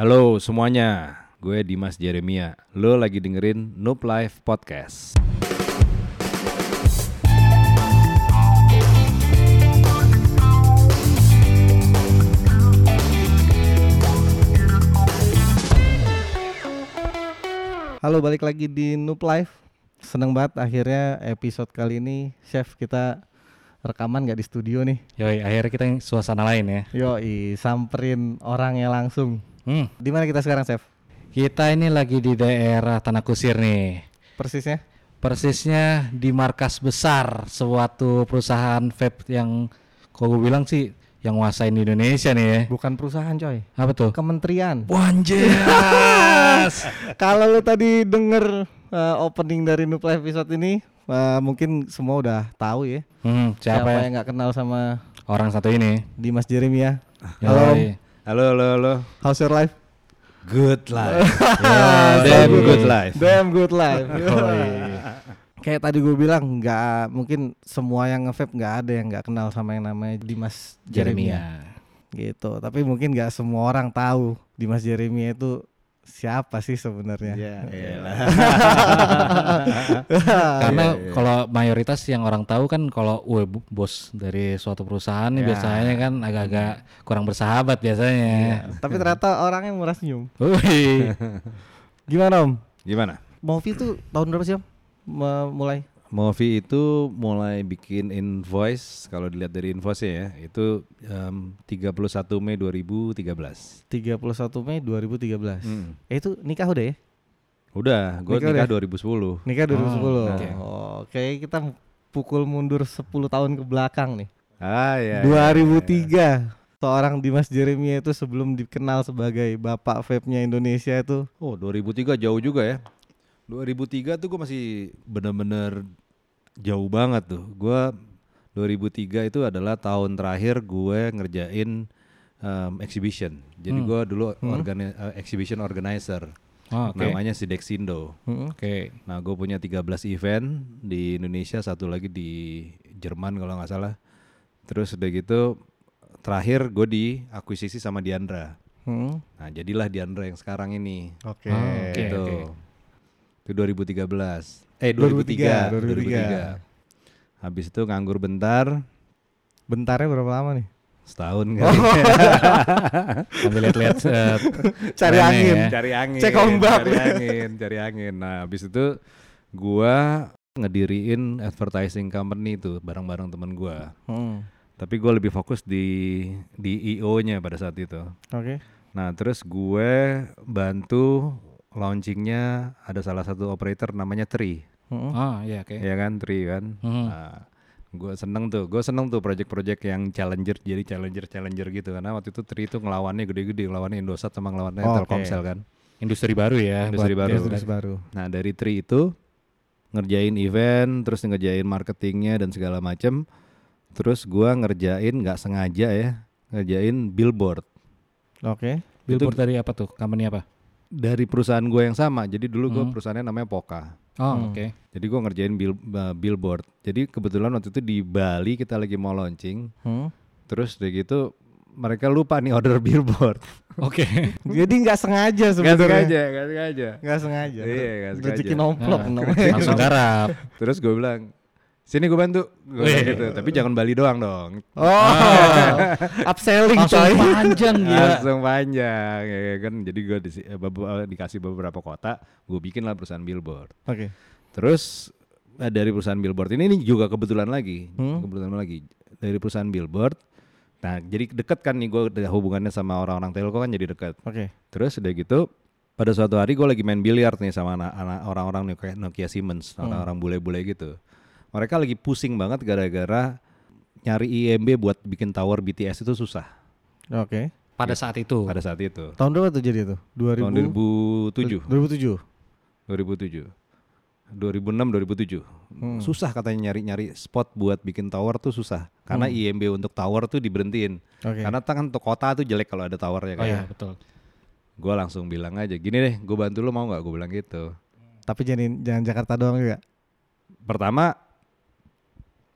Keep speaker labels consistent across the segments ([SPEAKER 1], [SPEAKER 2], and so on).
[SPEAKER 1] Halo semuanya, gue Dimas Jeremia. Lo lagi dengerin Noob Life Podcast.
[SPEAKER 2] Halo, balik lagi di Noob Life. Seneng banget akhirnya episode kali ini Chef kita rekaman gak di studio nih.
[SPEAKER 3] Yoi, akhirnya kita yang suasana lain ya.
[SPEAKER 2] Yoi, samperin orangnya langsung.
[SPEAKER 3] Hmm.
[SPEAKER 2] Di mana kita sekarang, Chef?
[SPEAKER 3] Kita ini lagi di daerah Tanah Kusir nih.
[SPEAKER 2] Persisnya?
[SPEAKER 3] Persisnya di markas besar suatu perusahaan vape yang kalau gue bilang sih yang nguasain di Indonesia nih ya.
[SPEAKER 2] Bukan perusahaan, coy.
[SPEAKER 3] Apa tuh?
[SPEAKER 2] Kementerian.
[SPEAKER 3] Wanjas.
[SPEAKER 2] Kalau lu tadi denger uh, opening dari Life episode ini, uh, mungkin semua udah tahu ya.
[SPEAKER 3] hmm, siapa, ya?
[SPEAKER 2] yang nggak kenal sama
[SPEAKER 3] Orang satu ini.
[SPEAKER 2] Dimas Jeremia? Halo,
[SPEAKER 3] Yoi.
[SPEAKER 1] Halo, halo, halo.
[SPEAKER 2] how's your life?
[SPEAKER 1] Good life.
[SPEAKER 3] Ya,
[SPEAKER 1] Damn good life.
[SPEAKER 2] Damn good life.
[SPEAKER 3] Yoi.
[SPEAKER 2] Kayak tadi gue bilang nggak mungkin semua yang nge-vape nggak ada yang nggak kenal sama yang namanya Dimas Jeremia
[SPEAKER 3] Jeremia.
[SPEAKER 2] gitu. Tapi mungkin nggak semua orang tahu Dimas Jeremia itu siapa sih sebenarnya.
[SPEAKER 1] Ya, elah.
[SPEAKER 3] Karena
[SPEAKER 1] Iya, iya.
[SPEAKER 3] kalau mayoritas yang orang tahu kan kalau gue bos dari suatu perusahaan
[SPEAKER 1] Ya.
[SPEAKER 3] biasanya kan agak-agak kurang bersahabat biasanya.
[SPEAKER 2] Tapi ternyata orangnya murah senyum. Gimana Om?
[SPEAKER 1] Gimana?
[SPEAKER 2] Movie itu tahun berapa sih Om? Mulai
[SPEAKER 1] Movi itu mulai bikin invoice kalau dilihat dari invoice ya itu em, 31 Mei 2013.
[SPEAKER 2] 31 Mei 2013.
[SPEAKER 1] Hmm.
[SPEAKER 2] Eh itu nikah udah ya?
[SPEAKER 1] Udah, gue
[SPEAKER 2] Nikah
[SPEAKER 1] nikah
[SPEAKER 2] udah?
[SPEAKER 1] 2010.
[SPEAKER 2] Nikah 2010.
[SPEAKER 3] Oh,
[SPEAKER 2] Oh,
[SPEAKER 3] oke.
[SPEAKER 2] Oke, kita pukul mundur 10 tahun ke belakang nih.
[SPEAKER 1] Ah ya.
[SPEAKER 2] 2003 seorang Dimas Jeremia itu sebelum dikenal sebagai bapak vape-nya Indonesia itu
[SPEAKER 1] Oh 2003 jauh juga ya 2003 tuh gue masih bener-bener jauh banget tuh Gue 2003 itu adalah tahun terakhir gue ngerjain em, exhibition Jadi
[SPEAKER 3] Hmm.
[SPEAKER 1] gue dulu organi- eh, exhibition organizer
[SPEAKER 3] Oh, Oke.
[SPEAKER 1] Namanya Sidexindo
[SPEAKER 2] Mm-mm.
[SPEAKER 3] Oke.
[SPEAKER 1] Nah gue punya 13 event di Indonesia Satu lagi di Jerman kalau nggak salah Terus udah gitu Terakhir gue diakuisisi sama Diandra
[SPEAKER 2] Mm.
[SPEAKER 1] Nah jadilah Diandra yang sekarang ini
[SPEAKER 2] Oke.
[SPEAKER 3] Ah, oke.
[SPEAKER 1] gitu. Itu 2013. Eh 2003,
[SPEAKER 2] 2003.
[SPEAKER 1] 2003. Habis itu nganggur bentar,
[SPEAKER 2] Bentarnya berapa lama nih?
[SPEAKER 1] setahun kali.
[SPEAKER 3] Sambil lihat-lihat eh,
[SPEAKER 2] Cari angin.
[SPEAKER 3] ya.
[SPEAKER 1] cari angin.
[SPEAKER 2] Cek ombak.
[SPEAKER 1] Cari angin, cari angin. Nah, habis itu gua ngediriin advertising company itu bareng-bareng temen gua.
[SPEAKER 2] Mm.
[SPEAKER 1] Tapi gua lebih fokus di di IO-nya pada saat itu.
[SPEAKER 2] Oke.
[SPEAKER 1] Nah, terus gue bantu launchingnya ada salah satu operator namanya Tri.
[SPEAKER 2] Mm-mm.
[SPEAKER 3] Oh iya oke.
[SPEAKER 1] ya kan Tri kan
[SPEAKER 3] Hmm.
[SPEAKER 1] nah, gue seneng tuh gue seneng tuh project-project yang challenger jadi challenger challenger gitu karena waktu itu Tri itu ngelawannya gede-gede ngelawannya Indosat sama ngelawannya
[SPEAKER 2] Oh.
[SPEAKER 1] Telkomsel kan
[SPEAKER 3] Industri baru ya.
[SPEAKER 1] Industri baru.
[SPEAKER 2] Terus baru.
[SPEAKER 1] nah dari Tri itu ngerjain event terus ngerjain marketingnya dan segala macem terus gua ngerjain nggak sengaja ya ngerjain billboard
[SPEAKER 2] Oke.
[SPEAKER 3] Billboard dari apa tuh? Company apa?
[SPEAKER 1] dari perusahaan gue yang sama jadi dulu gue
[SPEAKER 3] Hmm.
[SPEAKER 1] perusahaannya namanya Poka
[SPEAKER 3] Oh
[SPEAKER 2] Hmm.
[SPEAKER 3] oke.
[SPEAKER 1] jadi gue ngerjain bill, uh, billboard jadi kebetulan waktu itu di Bali kita lagi mau launching
[SPEAKER 2] Mm.
[SPEAKER 1] Terus udah gitu mereka lupa nih order billboard.
[SPEAKER 3] Oke.
[SPEAKER 2] Jadi nggak sengaja
[SPEAKER 1] Gak
[SPEAKER 2] sebenarnya.
[SPEAKER 1] sengaja, gak sengaja.
[SPEAKER 2] Nggak sengaja.
[SPEAKER 1] Iya, nggak sengaja.
[SPEAKER 2] Rezeki nomplok
[SPEAKER 3] Nah,
[SPEAKER 2] namanya.
[SPEAKER 3] Langsung garap.
[SPEAKER 1] Terus gue bilang, sini gue bantu. Bilang
[SPEAKER 3] Wih.
[SPEAKER 1] gitu. Tapi jangan Bali doang dong.
[SPEAKER 2] Oh. Upselling
[SPEAKER 3] Langsung
[SPEAKER 2] coy.
[SPEAKER 3] panjang gila.
[SPEAKER 1] Langsung panjang, ya kan. Jadi gue disi- eh, eh, dikasih beberapa kota, gue bikin lah perusahaan billboard.
[SPEAKER 2] Oke.
[SPEAKER 1] Terus eh, dari perusahaan billboard ini, ini juga kebetulan lagi,
[SPEAKER 2] Hmm.
[SPEAKER 1] kebetulan lagi dari perusahaan billboard. Nah, jadi deket kan nih gue hubungannya sama orang-orang telco kan jadi deket.
[SPEAKER 2] Oke.
[SPEAKER 1] Terus udah gitu pada suatu hari gue lagi main biliar nih sama anak-anak orang-orang Nokia, Nokia Siemens,
[SPEAKER 2] Hmm.
[SPEAKER 1] orang-orang bule-bule gitu. Mereka lagi pusing banget gara-gara nyari IMB buat bikin tower BTS itu susah
[SPEAKER 2] Oke.
[SPEAKER 3] Pada saat itu.
[SPEAKER 1] pada saat itu.
[SPEAKER 2] Tahun berapa tuh jadi itu? 2000
[SPEAKER 1] Tahun 2007,
[SPEAKER 2] 2007.
[SPEAKER 1] 2007. 2006 2007.
[SPEAKER 2] Hmm.
[SPEAKER 1] Susah katanya nyari-nyari spot buat bikin tower tuh susah. Karena
[SPEAKER 2] Hmm.
[SPEAKER 1] IMB untuk tower tuh diberhentiin.
[SPEAKER 2] Oke.
[SPEAKER 1] Karena kan untuk kota tuh jelek kalau ada towernya
[SPEAKER 3] Oh
[SPEAKER 1] kan.
[SPEAKER 3] iya betul.
[SPEAKER 1] Gue langsung bilang aja, gini deh, gue bantu lu mau nggak? Gue bilang gitu.
[SPEAKER 2] Tapi jangan jangan Jakarta doang juga.
[SPEAKER 1] Pertama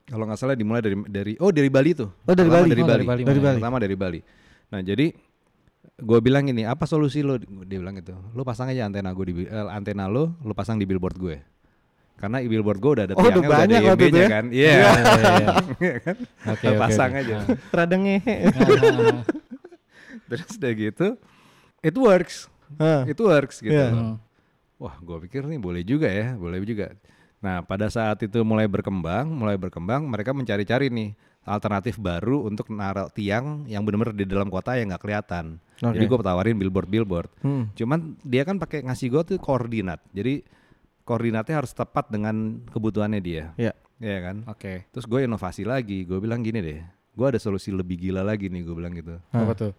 [SPEAKER 1] kalau nggak salah dimulai dari dari oh dari Bali tuh.
[SPEAKER 2] Oh dari Bali.
[SPEAKER 1] Dari
[SPEAKER 3] Oh,
[SPEAKER 1] Bali.
[SPEAKER 3] dari Bali
[SPEAKER 2] Dari. Bali.
[SPEAKER 1] Pertama dari Bali. Nah jadi gue bilang ini apa solusi lo dia bilang gitu lo pasang aja antena gue di eh, antena lo lo pasang di billboard gue karena di billboard gue udah ada
[SPEAKER 2] Oh, udah
[SPEAKER 1] tiangnya udah
[SPEAKER 2] banyak
[SPEAKER 1] ada
[SPEAKER 2] itu
[SPEAKER 1] IMB-nya
[SPEAKER 2] ya?
[SPEAKER 1] kan iya
[SPEAKER 3] Iya, iya. Oke,
[SPEAKER 1] Lo
[SPEAKER 3] oke,
[SPEAKER 1] pasang aja
[SPEAKER 2] Rada ngehe.
[SPEAKER 1] terus udah gitu it works
[SPEAKER 2] Hah.
[SPEAKER 1] it works gitu loh. wah gue pikir nih boleh juga ya boleh juga nah pada saat itu mulai berkembang mulai berkembang mereka mencari-cari nih alternatif baru untuk naruh tiang yang benar-benar di dalam kota yang nggak kelihatan
[SPEAKER 2] Oke.
[SPEAKER 1] jadi gue tawarin billboard billboard
[SPEAKER 2] Hmm.
[SPEAKER 1] Cuman dia kan pakai ngasih gue tuh koordinat. Jadi koordinatnya harus tepat dengan kebutuhannya dia.
[SPEAKER 2] Iya.
[SPEAKER 1] Iya kan?
[SPEAKER 3] Oke.
[SPEAKER 1] Terus gue inovasi lagi. Gue bilang gini deh. Gue ada solusi lebih gila lagi nih. Gue bilang gitu.
[SPEAKER 3] Apa tuh?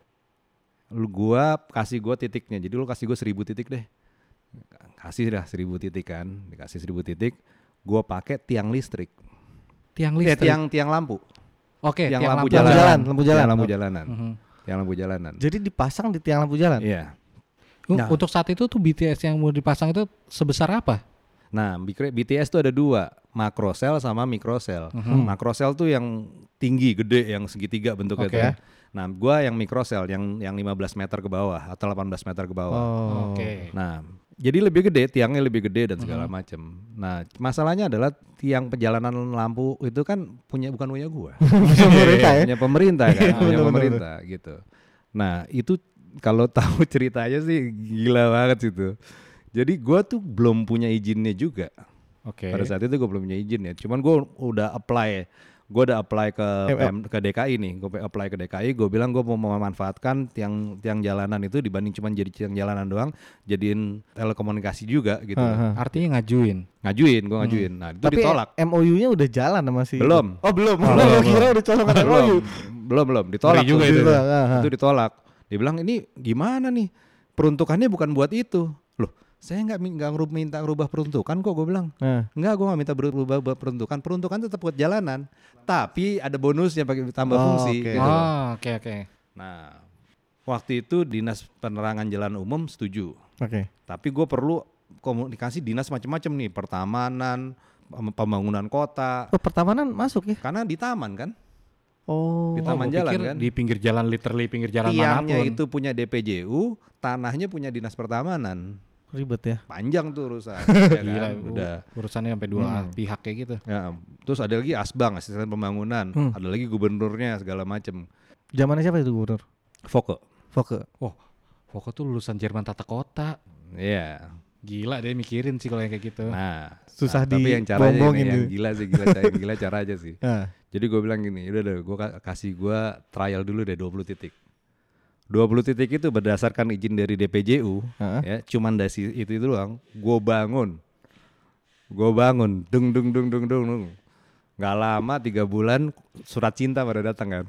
[SPEAKER 1] Lu gua kasih gue titiknya. Jadi lu kasih gue seribu titik deh. Kasih dah seribu titik kan. Dikasih seribu titik. Gue pakai tiang listrik.
[SPEAKER 3] Tiang
[SPEAKER 1] Eh,
[SPEAKER 3] listrik.
[SPEAKER 1] tiang tiang lampu.
[SPEAKER 3] Oke,
[SPEAKER 1] tiang,
[SPEAKER 3] tiang
[SPEAKER 1] lampu,
[SPEAKER 3] lampu
[SPEAKER 1] jalan.
[SPEAKER 2] jalan, lampu jalan.
[SPEAKER 1] Tiang lampu jalanan.
[SPEAKER 3] Mhm.
[SPEAKER 1] Tiang lampu jalanan.
[SPEAKER 2] Jadi dipasang di tiang lampu jalan.
[SPEAKER 1] Iya. Nah.
[SPEAKER 3] Untuk saat itu tuh BTS yang mau dipasang itu sebesar apa?
[SPEAKER 1] Nah, BTS tuh ada dua, macro cell sama micro cell.
[SPEAKER 3] Mhm.
[SPEAKER 1] Macro cell tuh yang tinggi, gede, yang segitiga bentuknya
[SPEAKER 3] Oke.
[SPEAKER 1] tuh. ya. Nah, gua yang micro cell yang yang 15 meter ke bawah atau 18 meter ke bawah.
[SPEAKER 2] Oh.
[SPEAKER 3] Oke.
[SPEAKER 1] Nah, jadi lebih gede, tiangnya lebih gede dan segala macem. Nah, masalahnya adalah tiang perjalanan lampu itu kan punya bukan punya gua.
[SPEAKER 2] Pemerintah ya.
[SPEAKER 1] punya pemerintah kan, punya
[SPEAKER 2] Bener-bener.
[SPEAKER 1] pemerintah gitu. Nah, itu kalau tahu ceritanya sih gila banget situ. Jadi gua tuh belum punya izinnya juga.
[SPEAKER 3] Oke.
[SPEAKER 1] Pada saat itu gue belum punya izin ya. Cuman gue udah apply, gue udah apply ke
[SPEAKER 2] Eh,
[SPEAKER 1] PM ke DKI nih. Gue apply ke DKI. Gue bilang gue mau memanfaatkan tiang tiang jalanan itu dibanding cuman jadi tiang jalanan doang, jadiin telekomunikasi juga gitu.
[SPEAKER 2] Hah, hah.
[SPEAKER 3] Artinya ngajuin.
[SPEAKER 1] Ngajuin, gue ngajuin. Nah itu
[SPEAKER 2] Tapi
[SPEAKER 1] ditolak.
[SPEAKER 2] MOU-nya udah jalan sama si
[SPEAKER 1] Belum.
[SPEAKER 2] Oh, belum.
[SPEAKER 3] Oh,
[SPEAKER 2] Belum. kira udah colongan MOU.
[SPEAKER 1] belum, belum, belum. Ditolak
[SPEAKER 3] Ngeri juga itu.
[SPEAKER 2] Ditolak, ah, ah.
[SPEAKER 1] Itu ditolak. Dia bilang ini gimana nih? Peruntukannya bukan buat itu. Loh, saya nggak min- nggak ngerub- minta rubah peruntukan kok. Gue bilang.
[SPEAKER 2] Nah,
[SPEAKER 1] Enggak, gue gak minta berubah peruntukan. Peruntukan tetap buat jalanan. Tapi ada bonusnya pakai tambah
[SPEAKER 2] Oh,
[SPEAKER 1] fungsi.
[SPEAKER 2] oke.
[SPEAKER 1] gitu.
[SPEAKER 3] Oh, oke oke.
[SPEAKER 1] Nah, waktu itu dinas penerangan jalan umum setuju.
[SPEAKER 2] oke.
[SPEAKER 1] Tapi gue perlu komunikasi dinas macam-macam nih, pertamanan, pem- pembangunan kota.
[SPEAKER 2] Oh, pertamanan masuk ya?
[SPEAKER 1] Karena di taman kan,
[SPEAKER 2] Oh.
[SPEAKER 1] di
[SPEAKER 3] Oh,
[SPEAKER 1] taman
[SPEAKER 3] gua
[SPEAKER 1] jalan
[SPEAKER 3] pikir
[SPEAKER 1] kan.
[SPEAKER 3] Di pinggir jalan literally pinggir jalan
[SPEAKER 1] Tiangnya
[SPEAKER 3] mana pun.
[SPEAKER 1] itu punya DPJU, tanahnya punya dinas pertamanan.
[SPEAKER 2] Ribet ya.
[SPEAKER 1] Panjang tuh urusan. ya
[SPEAKER 3] Gila,
[SPEAKER 1] kan?
[SPEAKER 3] u-
[SPEAKER 1] Udah.
[SPEAKER 3] urusannya sampai dua
[SPEAKER 1] Hmm.
[SPEAKER 3] pihak kayak gitu.
[SPEAKER 1] Ya, terus ada lagi asbang, asisten pembangunan,
[SPEAKER 2] Hmm.
[SPEAKER 1] ada lagi gubernurnya segala macam.
[SPEAKER 2] Zamannya siapa itu gubernur?
[SPEAKER 1] Foke.
[SPEAKER 2] Foke.
[SPEAKER 3] Oh, Foko tuh lulusan Jerman tata kota.
[SPEAKER 1] Iya.
[SPEAKER 3] Gila dia mikirin sih kalau yang kayak gitu.
[SPEAKER 1] Nah,
[SPEAKER 2] Susah
[SPEAKER 1] nah, tapi yang caranya ini,
[SPEAKER 2] dibombongin
[SPEAKER 1] yang
[SPEAKER 2] tuh.
[SPEAKER 1] gila sih, gila cara yang gila cara aja sih.
[SPEAKER 2] Nah,
[SPEAKER 1] Jadi gue bilang gini, udah deh, gue kasih gue trial dulu deh 20 titik. 20 titik itu berdasarkan izin dari DPJU,
[SPEAKER 2] Heeh.
[SPEAKER 1] ya, cuman dari itu itu doang. Gue bangun, gue bangun, dung dung dung dung dung, dung. Gak lama tiga bulan surat cinta pada datang kan.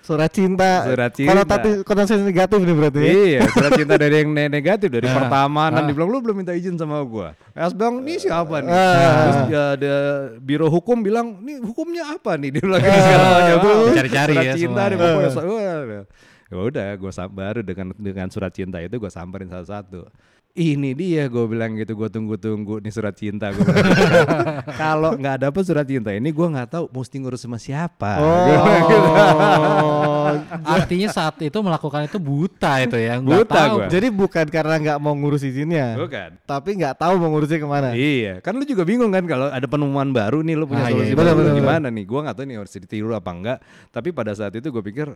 [SPEAKER 2] surat cinta.
[SPEAKER 1] Surat cinta.
[SPEAKER 2] Konotasi konotasi negatif nih berarti. ya?
[SPEAKER 1] Iya, surat cinta dari yang ne- negatif dari
[SPEAKER 3] Ah.
[SPEAKER 1] pertamanan.
[SPEAKER 3] Ah.
[SPEAKER 1] Dibilang lu belum minta izin sama gua. Es bilang ini siapa nih?
[SPEAKER 2] Ah.
[SPEAKER 1] Terus ya, ada biro hukum bilang ini hukumnya apa nih? Dia bilang gitu segala macam.
[SPEAKER 3] Cari-cari
[SPEAKER 1] surat
[SPEAKER 3] ya
[SPEAKER 1] cinta
[SPEAKER 3] semua.
[SPEAKER 1] nih pokoknya. Ya udah, gue baru dengan dengan surat cinta itu gue samperin satu-satu. Ini dia gue bilang gitu, gue tunggu-tunggu nih surat cinta gue. Kalau nggak dapet surat cinta ini gue nggak tahu mesti ngurus sama siapa. Bilang gitu.
[SPEAKER 2] Oh.
[SPEAKER 3] Artinya saat itu melakukan itu buta itu ya, nggak
[SPEAKER 1] Buta
[SPEAKER 3] tahu.
[SPEAKER 1] gua.
[SPEAKER 2] Jadi bukan karena nggak mau ngurus izinnya,
[SPEAKER 1] Bukan.
[SPEAKER 2] tapi nggak tahu mau ngurusnya ke mana.
[SPEAKER 1] Iya, kan lu juga bingung kan kalau ada penemuan baru nih lu punya
[SPEAKER 3] Ah, iya,
[SPEAKER 1] solusi
[SPEAKER 3] iya,
[SPEAKER 1] baru
[SPEAKER 2] benar, benar,
[SPEAKER 1] gimana nih? Gua nggak tahu nih harus ditiru apa enggak. Tapi pada saat itu gue pikir,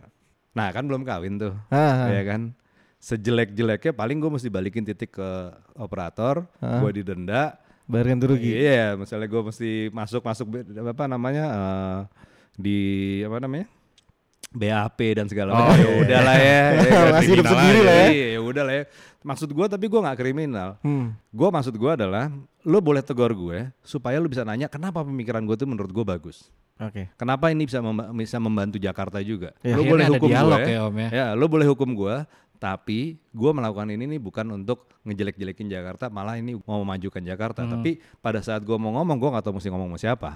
[SPEAKER 1] nah kan belum kawin tuh,
[SPEAKER 2] Ah, ah.
[SPEAKER 1] ya kan? Sejelek-jeleknya paling gue mesti balikin titik ke operator,
[SPEAKER 2] Ah.
[SPEAKER 1] gue didenda.
[SPEAKER 2] Bayar ganti rugi.
[SPEAKER 1] Iya, misalnya gue mesti masuk masuk apa namanya eh, di apa namanya? BAP dan segala
[SPEAKER 3] Oh,
[SPEAKER 1] macam. Ya
[SPEAKER 3] iya,
[SPEAKER 1] udah lah ya. ya kan?
[SPEAKER 2] Masih hidup sendiri lah ya.
[SPEAKER 1] Iya, ya udah lah ya. Maksud gue tapi gue nggak kriminal.
[SPEAKER 2] Hmm.
[SPEAKER 1] Gue maksud gue adalah lo boleh tegur gue supaya lo bisa nanya kenapa pemikiran gue tuh menurut gue bagus.
[SPEAKER 2] Oke.
[SPEAKER 1] Kenapa ini bisa memba- bisa membantu Jakarta juga?
[SPEAKER 2] Ya,
[SPEAKER 1] lo boleh hukum gue,
[SPEAKER 3] ya, Om, ya.
[SPEAKER 1] lo boleh hukum gue, tapi gue melakukan ini nih bukan untuk ngejelek-jelekin Jakarta, malah ini mau memajukan Jakarta.
[SPEAKER 3] Hmm.
[SPEAKER 1] Tapi pada saat gue mau ngomong, gue nggak tahu mesti ngomong sama siapa.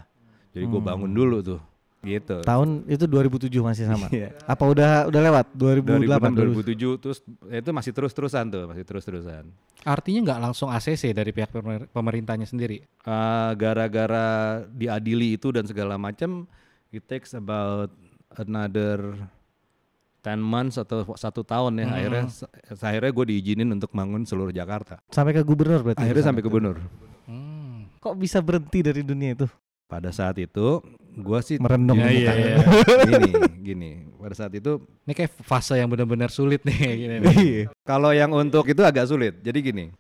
[SPEAKER 1] Jadi gue
[SPEAKER 3] Hmm.
[SPEAKER 1] bangun dulu tuh, gitu.
[SPEAKER 2] Tahun itu 2007 masih sama.
[SPEAKER 1] Iya.
[SPEAKER 2] Apa udah udah lewat 2008
[SPEAKER 1] 2006, 2007, terus itu masih terus-terusan tuh, masih terus-terusan.
[SPEAKER 3] Artinya nggak langsung ACC dari pihak pemer- pemerintahnya sendiri.
[SPEAKER 1] Uh, gara-gara diadili itu dan segala macam it takes about another 10 months atau satu tahun ya akhirnya akhirnya gue diizinin untuk bangun seluruh Jakarta
[SPEAKER 2] Sampai ke gubernur berarti.
[SPEAKER 1] akhirnya sampai
[SPEAKER 2] tuh.
[SPEAKER 1] gubernur
[SPEAKER 3] Hmm.
[SPEAKER 2] Kok bisa berhenti dari dunia itu?
[SPEAKER 1] pada saat itu gue sih
[SPEAKER 2] Merenung
[SPEAKER 3] Ya, iya, iya.
[SPEAKER 1] gini gini pada saat itu
[SPEAKER 3] Ini kayak fase yang benar-benar sulit nih gini nih.
[SPEAKER 2] Iya.
[SPEAKER 1] kalau yang untuk itu agak sulit jadi gini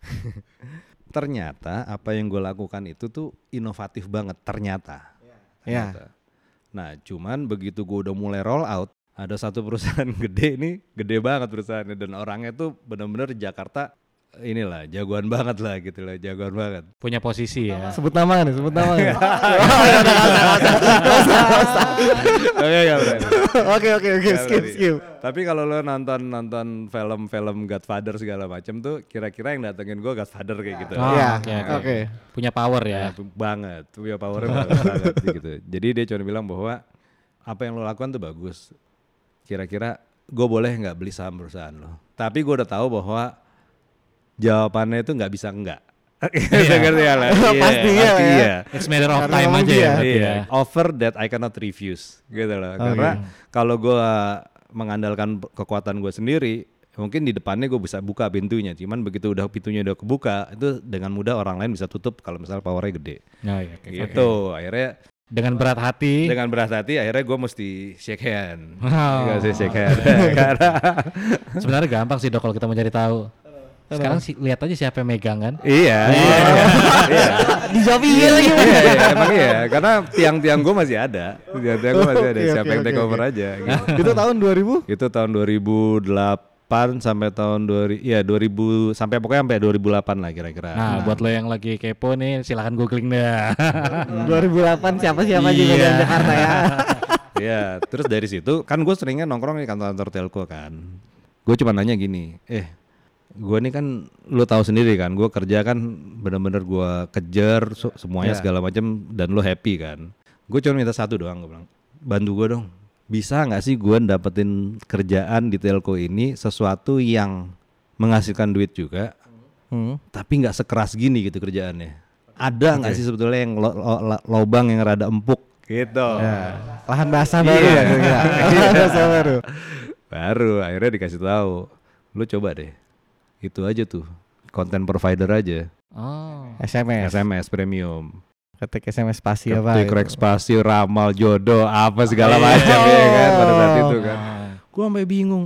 [SPEAKER 1] ternyata apa yang gue lakukan itu tuh inovatif banget ternyata
[SPEAKER 2] Ya.
[SPEAKER 1] Ternyata. Nah, cuman begitu gue udah mulai roll out, ada satu perusahaan gede ini, gede banget perusahaannya dan orangnya tuh bener-bener di Jakarta inilah jagoan banget lah gitu lah, jagoan banget.
[SPEAKER 3] Punya posisi ya.
[SPEAKER 2] Sebut nama nih, sebut nama?
[SPEAKER 1] Oke, ya,
[SPEAKER 2] Oke oke oke skip skip.
[SPEAKER 1] Tapi kalau lo nonton nonton film-film Godfather segala macam tuh kira-kira yang datengin gue Godfather kayak gitu.
[SPEAKER 3] Oh,
[SPEAKER 2] Iya.
[SPEAKER 3] oke. Punya power ya.
[SPEAKER 1] Ya, banget, punya powernya banget, banget gitu. Jadi dia cuma bilang bahwa apa yang lo lakukan tuh bagus. Kira-kira gue boleh nggak beli saham perusahaan lo? Tapi gue udah tahu bahwa jawabannya itu nggak bisa enggak. Iya. ngerti ya lah. Iya,
[SPEAKER 2] Pasti iya,
[SPEAKER 1] pasti
[SPEAKER 2] ya.
[SPEAKER 1] iya.
[SPEAKER 3] It's matter of
[SPEAKER 2] Karena
[SPEAKER 3] time aja ya.
[SPEAKER 1] Iya,
[SPEAKER 3] ya.
[SPEAKER 1] offer that I cannot refuse gitu loh. Karena kalau gue mengandalkan kekuatan gue sendiri, mungkin di depannya gue bisa buka pintunya. Cuman begitu udah pintunya udah kebuka, itu dengan mudah orang lain bisa tutup kalau misalnya powernya gede.
[SPEAKER 3] Oh, iya, oke, oke.
[SPEAKER 1] Gitu. Akhirnya
[SPEAKER 3] Dengan berat hati.
[SPEAKER 1] dengan berat hati akhirnya gue mesti shake hand.
[SPEAKER 3] Wow.
[SPEAKER 1] Nggak sih shake hand. Karena
[SPEAKER 3] Sebenarnya gampang sih dok kalau kita mau cari tahu. Sekarang sih lihat aja siapa yang megang kan.
[SPEAKER 1] iya. Iya. iya.
[SPEAKER 2] Dijawab iya lagi.
[SPEAKER 1] Iya, iya, emang iya, karena tiang-tiang gue masih ada, tiang-tiang gue masih ada,
[SPEAKER 2] Oke,
[SPEAKER 1] siapa yang take over aja. Gitu.
[SPEAKER 2] Itu tahun 2000?
[SPEAKER 1] itu tahun 2008 sampai tahun 2000 ya 2000 sampai pokoknya sampai 2008 lah kira-kira.
[SPEAKER 3] Nah, buat lo yang lagi kepo nih silahkan googling deh.
[SPEAKER 2] 2008 siapa siapa juga
[SPEAKER 3] Iya.
[SPEAKER 2] di Jakarta ya.
[SPEAKER 1] Iya, terus dari situ kan gue seringnya nongkrong di kantor-kantor telco kan. Gue cuma nanya gini, eh gue nih kan lu tahu sendiri kan, gue kerja kan bener-bener gue kejar su- semuanya
[SPEAKER 2] Iya.
[SPEAKER 1] segala macam dan lu happy kan. Gue cuma minta satu doang, gue bilang bantu gue dong. Bisa nggak sih gue dapetin kerjaan di telco ini sesuatu yang menghasilkan duit juga,
[SPEAKER 2] Hmm.
[SPEAKER 1] tapi nggak sekeras gini gitu kerjaannya. Ada nggak sih sebetulnya yang lo, lo- lo- lobang yang rada empuk gitu?
[SPEAKER 2] Ya. Lahan basah baru
[SPEAKER 1] Iya.
[SPEAKER 2] ya kira-kira. Lahan basah baru.
[SPEAKER 1] Baru akhirnya dikasih tahu, lu coba deh. Itu aja tuh, konten provider aja,
[SPEAKER 3] oh.
[SPEAKER 2] SMS.
[SPEAKER 1] SMS premium,
[SPEAKER 2] Ketik SMS spasi apa?
[SPEAKER 1] ketik rek spasi, ramal, jodoh, apa segala
[SPEAKER 3] Iya.
[SPEAKER 1] macam ya kan pada saat itu kan.
[SPEAKER 3] Ah.
[SPEAKER 1] Gua sampai bingung.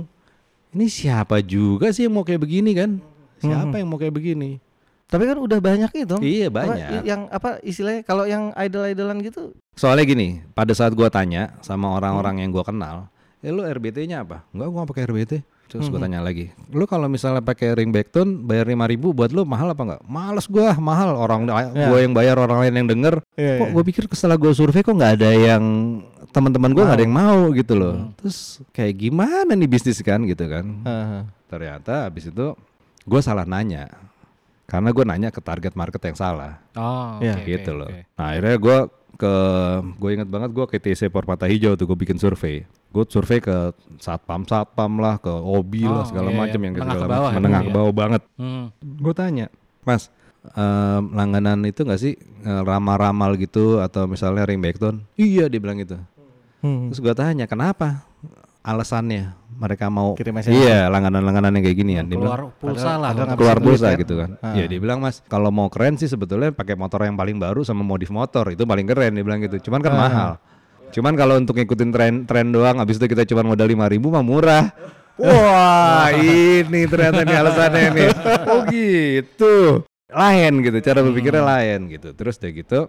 [SPEAKER 1] Ini siapa juga sih yang mau kayak begini kan? Siapa
[SPEAKER 2] Mhm.
[SPEAKER 1] yang mau kayak begini?
[SPEAKER 2] Tapi kan udah banyak itu.
[SPEAKER 1] Iya
[SPEAKER 2] Apa,
[SPEAKER 1] banyak.
[SPEAKER 2] i- yang apa istilahnya kalau yang idol-idolan gitu
[SPEAKER 1] Soalnya gini, pada saat gua tanya sama orang-orang yang gua kenal, eh lu RBT-nya apa? Enggak, gua nggak pakai RBT. Terus gua tanya lagi, lu kalau misalnya pakai ringback tone bayar 5000 ribu buat lu mahal apa enggak? Males gua, mahal. Orang gua yang bayar, orang lain yang denger.
[SPEAKER 2] Iya,
[SPEAKER 1] kok
[SPEAKER 2] iya.
[SPEAKER 1] gua pikir setelah gua survei kok nggak ada yang teman-teman gua nggak ada yang mau gitu loh. Terus kayak gimana nih bisnis kan gitu kan?
[SPEAKER 2] Heeh.
[SPEAKER 1] Ternyata habis itu gua salah nanya. Karena gua nanya ke target market yang salah
[SPEAKER 3] Oh,
[SPEAKER 2] Iya.
[SPEAKER 3] oke,
[SPEAKER 1] gitu
[SPEAKER 3] oke,
[SPEAKER 1] loh. Nah akhirnya gue ke gue inget banget gue ke TC Permata Hijau tuh gue bikin survei. Gue survei ke satpam satpam lah, ke obi lah
[SPEAKER 3] Oh,
[SPEAKER 1] segala
[SPEAKER 3] iya,
[SPEAKER 1] macam
[SPEAKER 3] iya.
[SPEAKER 1] yang
[SPEAKER 3] Menengah
[SPEAKER 1] segala
[SPEAKER 3] ke bawah
[SPEAKER 1] macam
[SPEAKER 3] ya,
[SPEAKER 1] menengah
[SPEAKER 3] iya.
[SPEAKER 1] ke bawah banget.
[SPEAKER 3] Hmm.
[SPEAKER 1] Gue tanya, Mas, em, langganan itu nggak sih eh, ramal-ramal gitu atau misalnya ringback tone? Iya dia bilang gitu.
[SPEAKER 2] Hmm.
[SPEAKER 1] Terus gue tanya kenapa? Alasannya mereka mau. Iya langganan-langganan yang kayak gini ya. Dia bilang,
[SPEAKER 3] Keluar pulsa lah.
[SPEAKER 2] ada
[SPEAKER 1] keluar pulsa
[SPEAKER 2] kan?
[SPEAKER 1] gitu kan.
[SPEAKER 2] Ah.
[SPEAKER 1] Iya dia bilang mas kalau mau keren sih sebetulnya pakai motor yang paling baru sama modif motor itu paling keren dia bilang gitu. Cuman kan
[SPEAKER 2] Ah.
[SPEAKER 1] mahal. Cuman kalau untuk ngikutin tren tren doang habis itu kita cuma modal 5000 ribu mah murah. Wah ini ternyata nih alasannya nih. Oh gitu. Lain gitu cara berpikirnya lain gitu. Terus udah gitu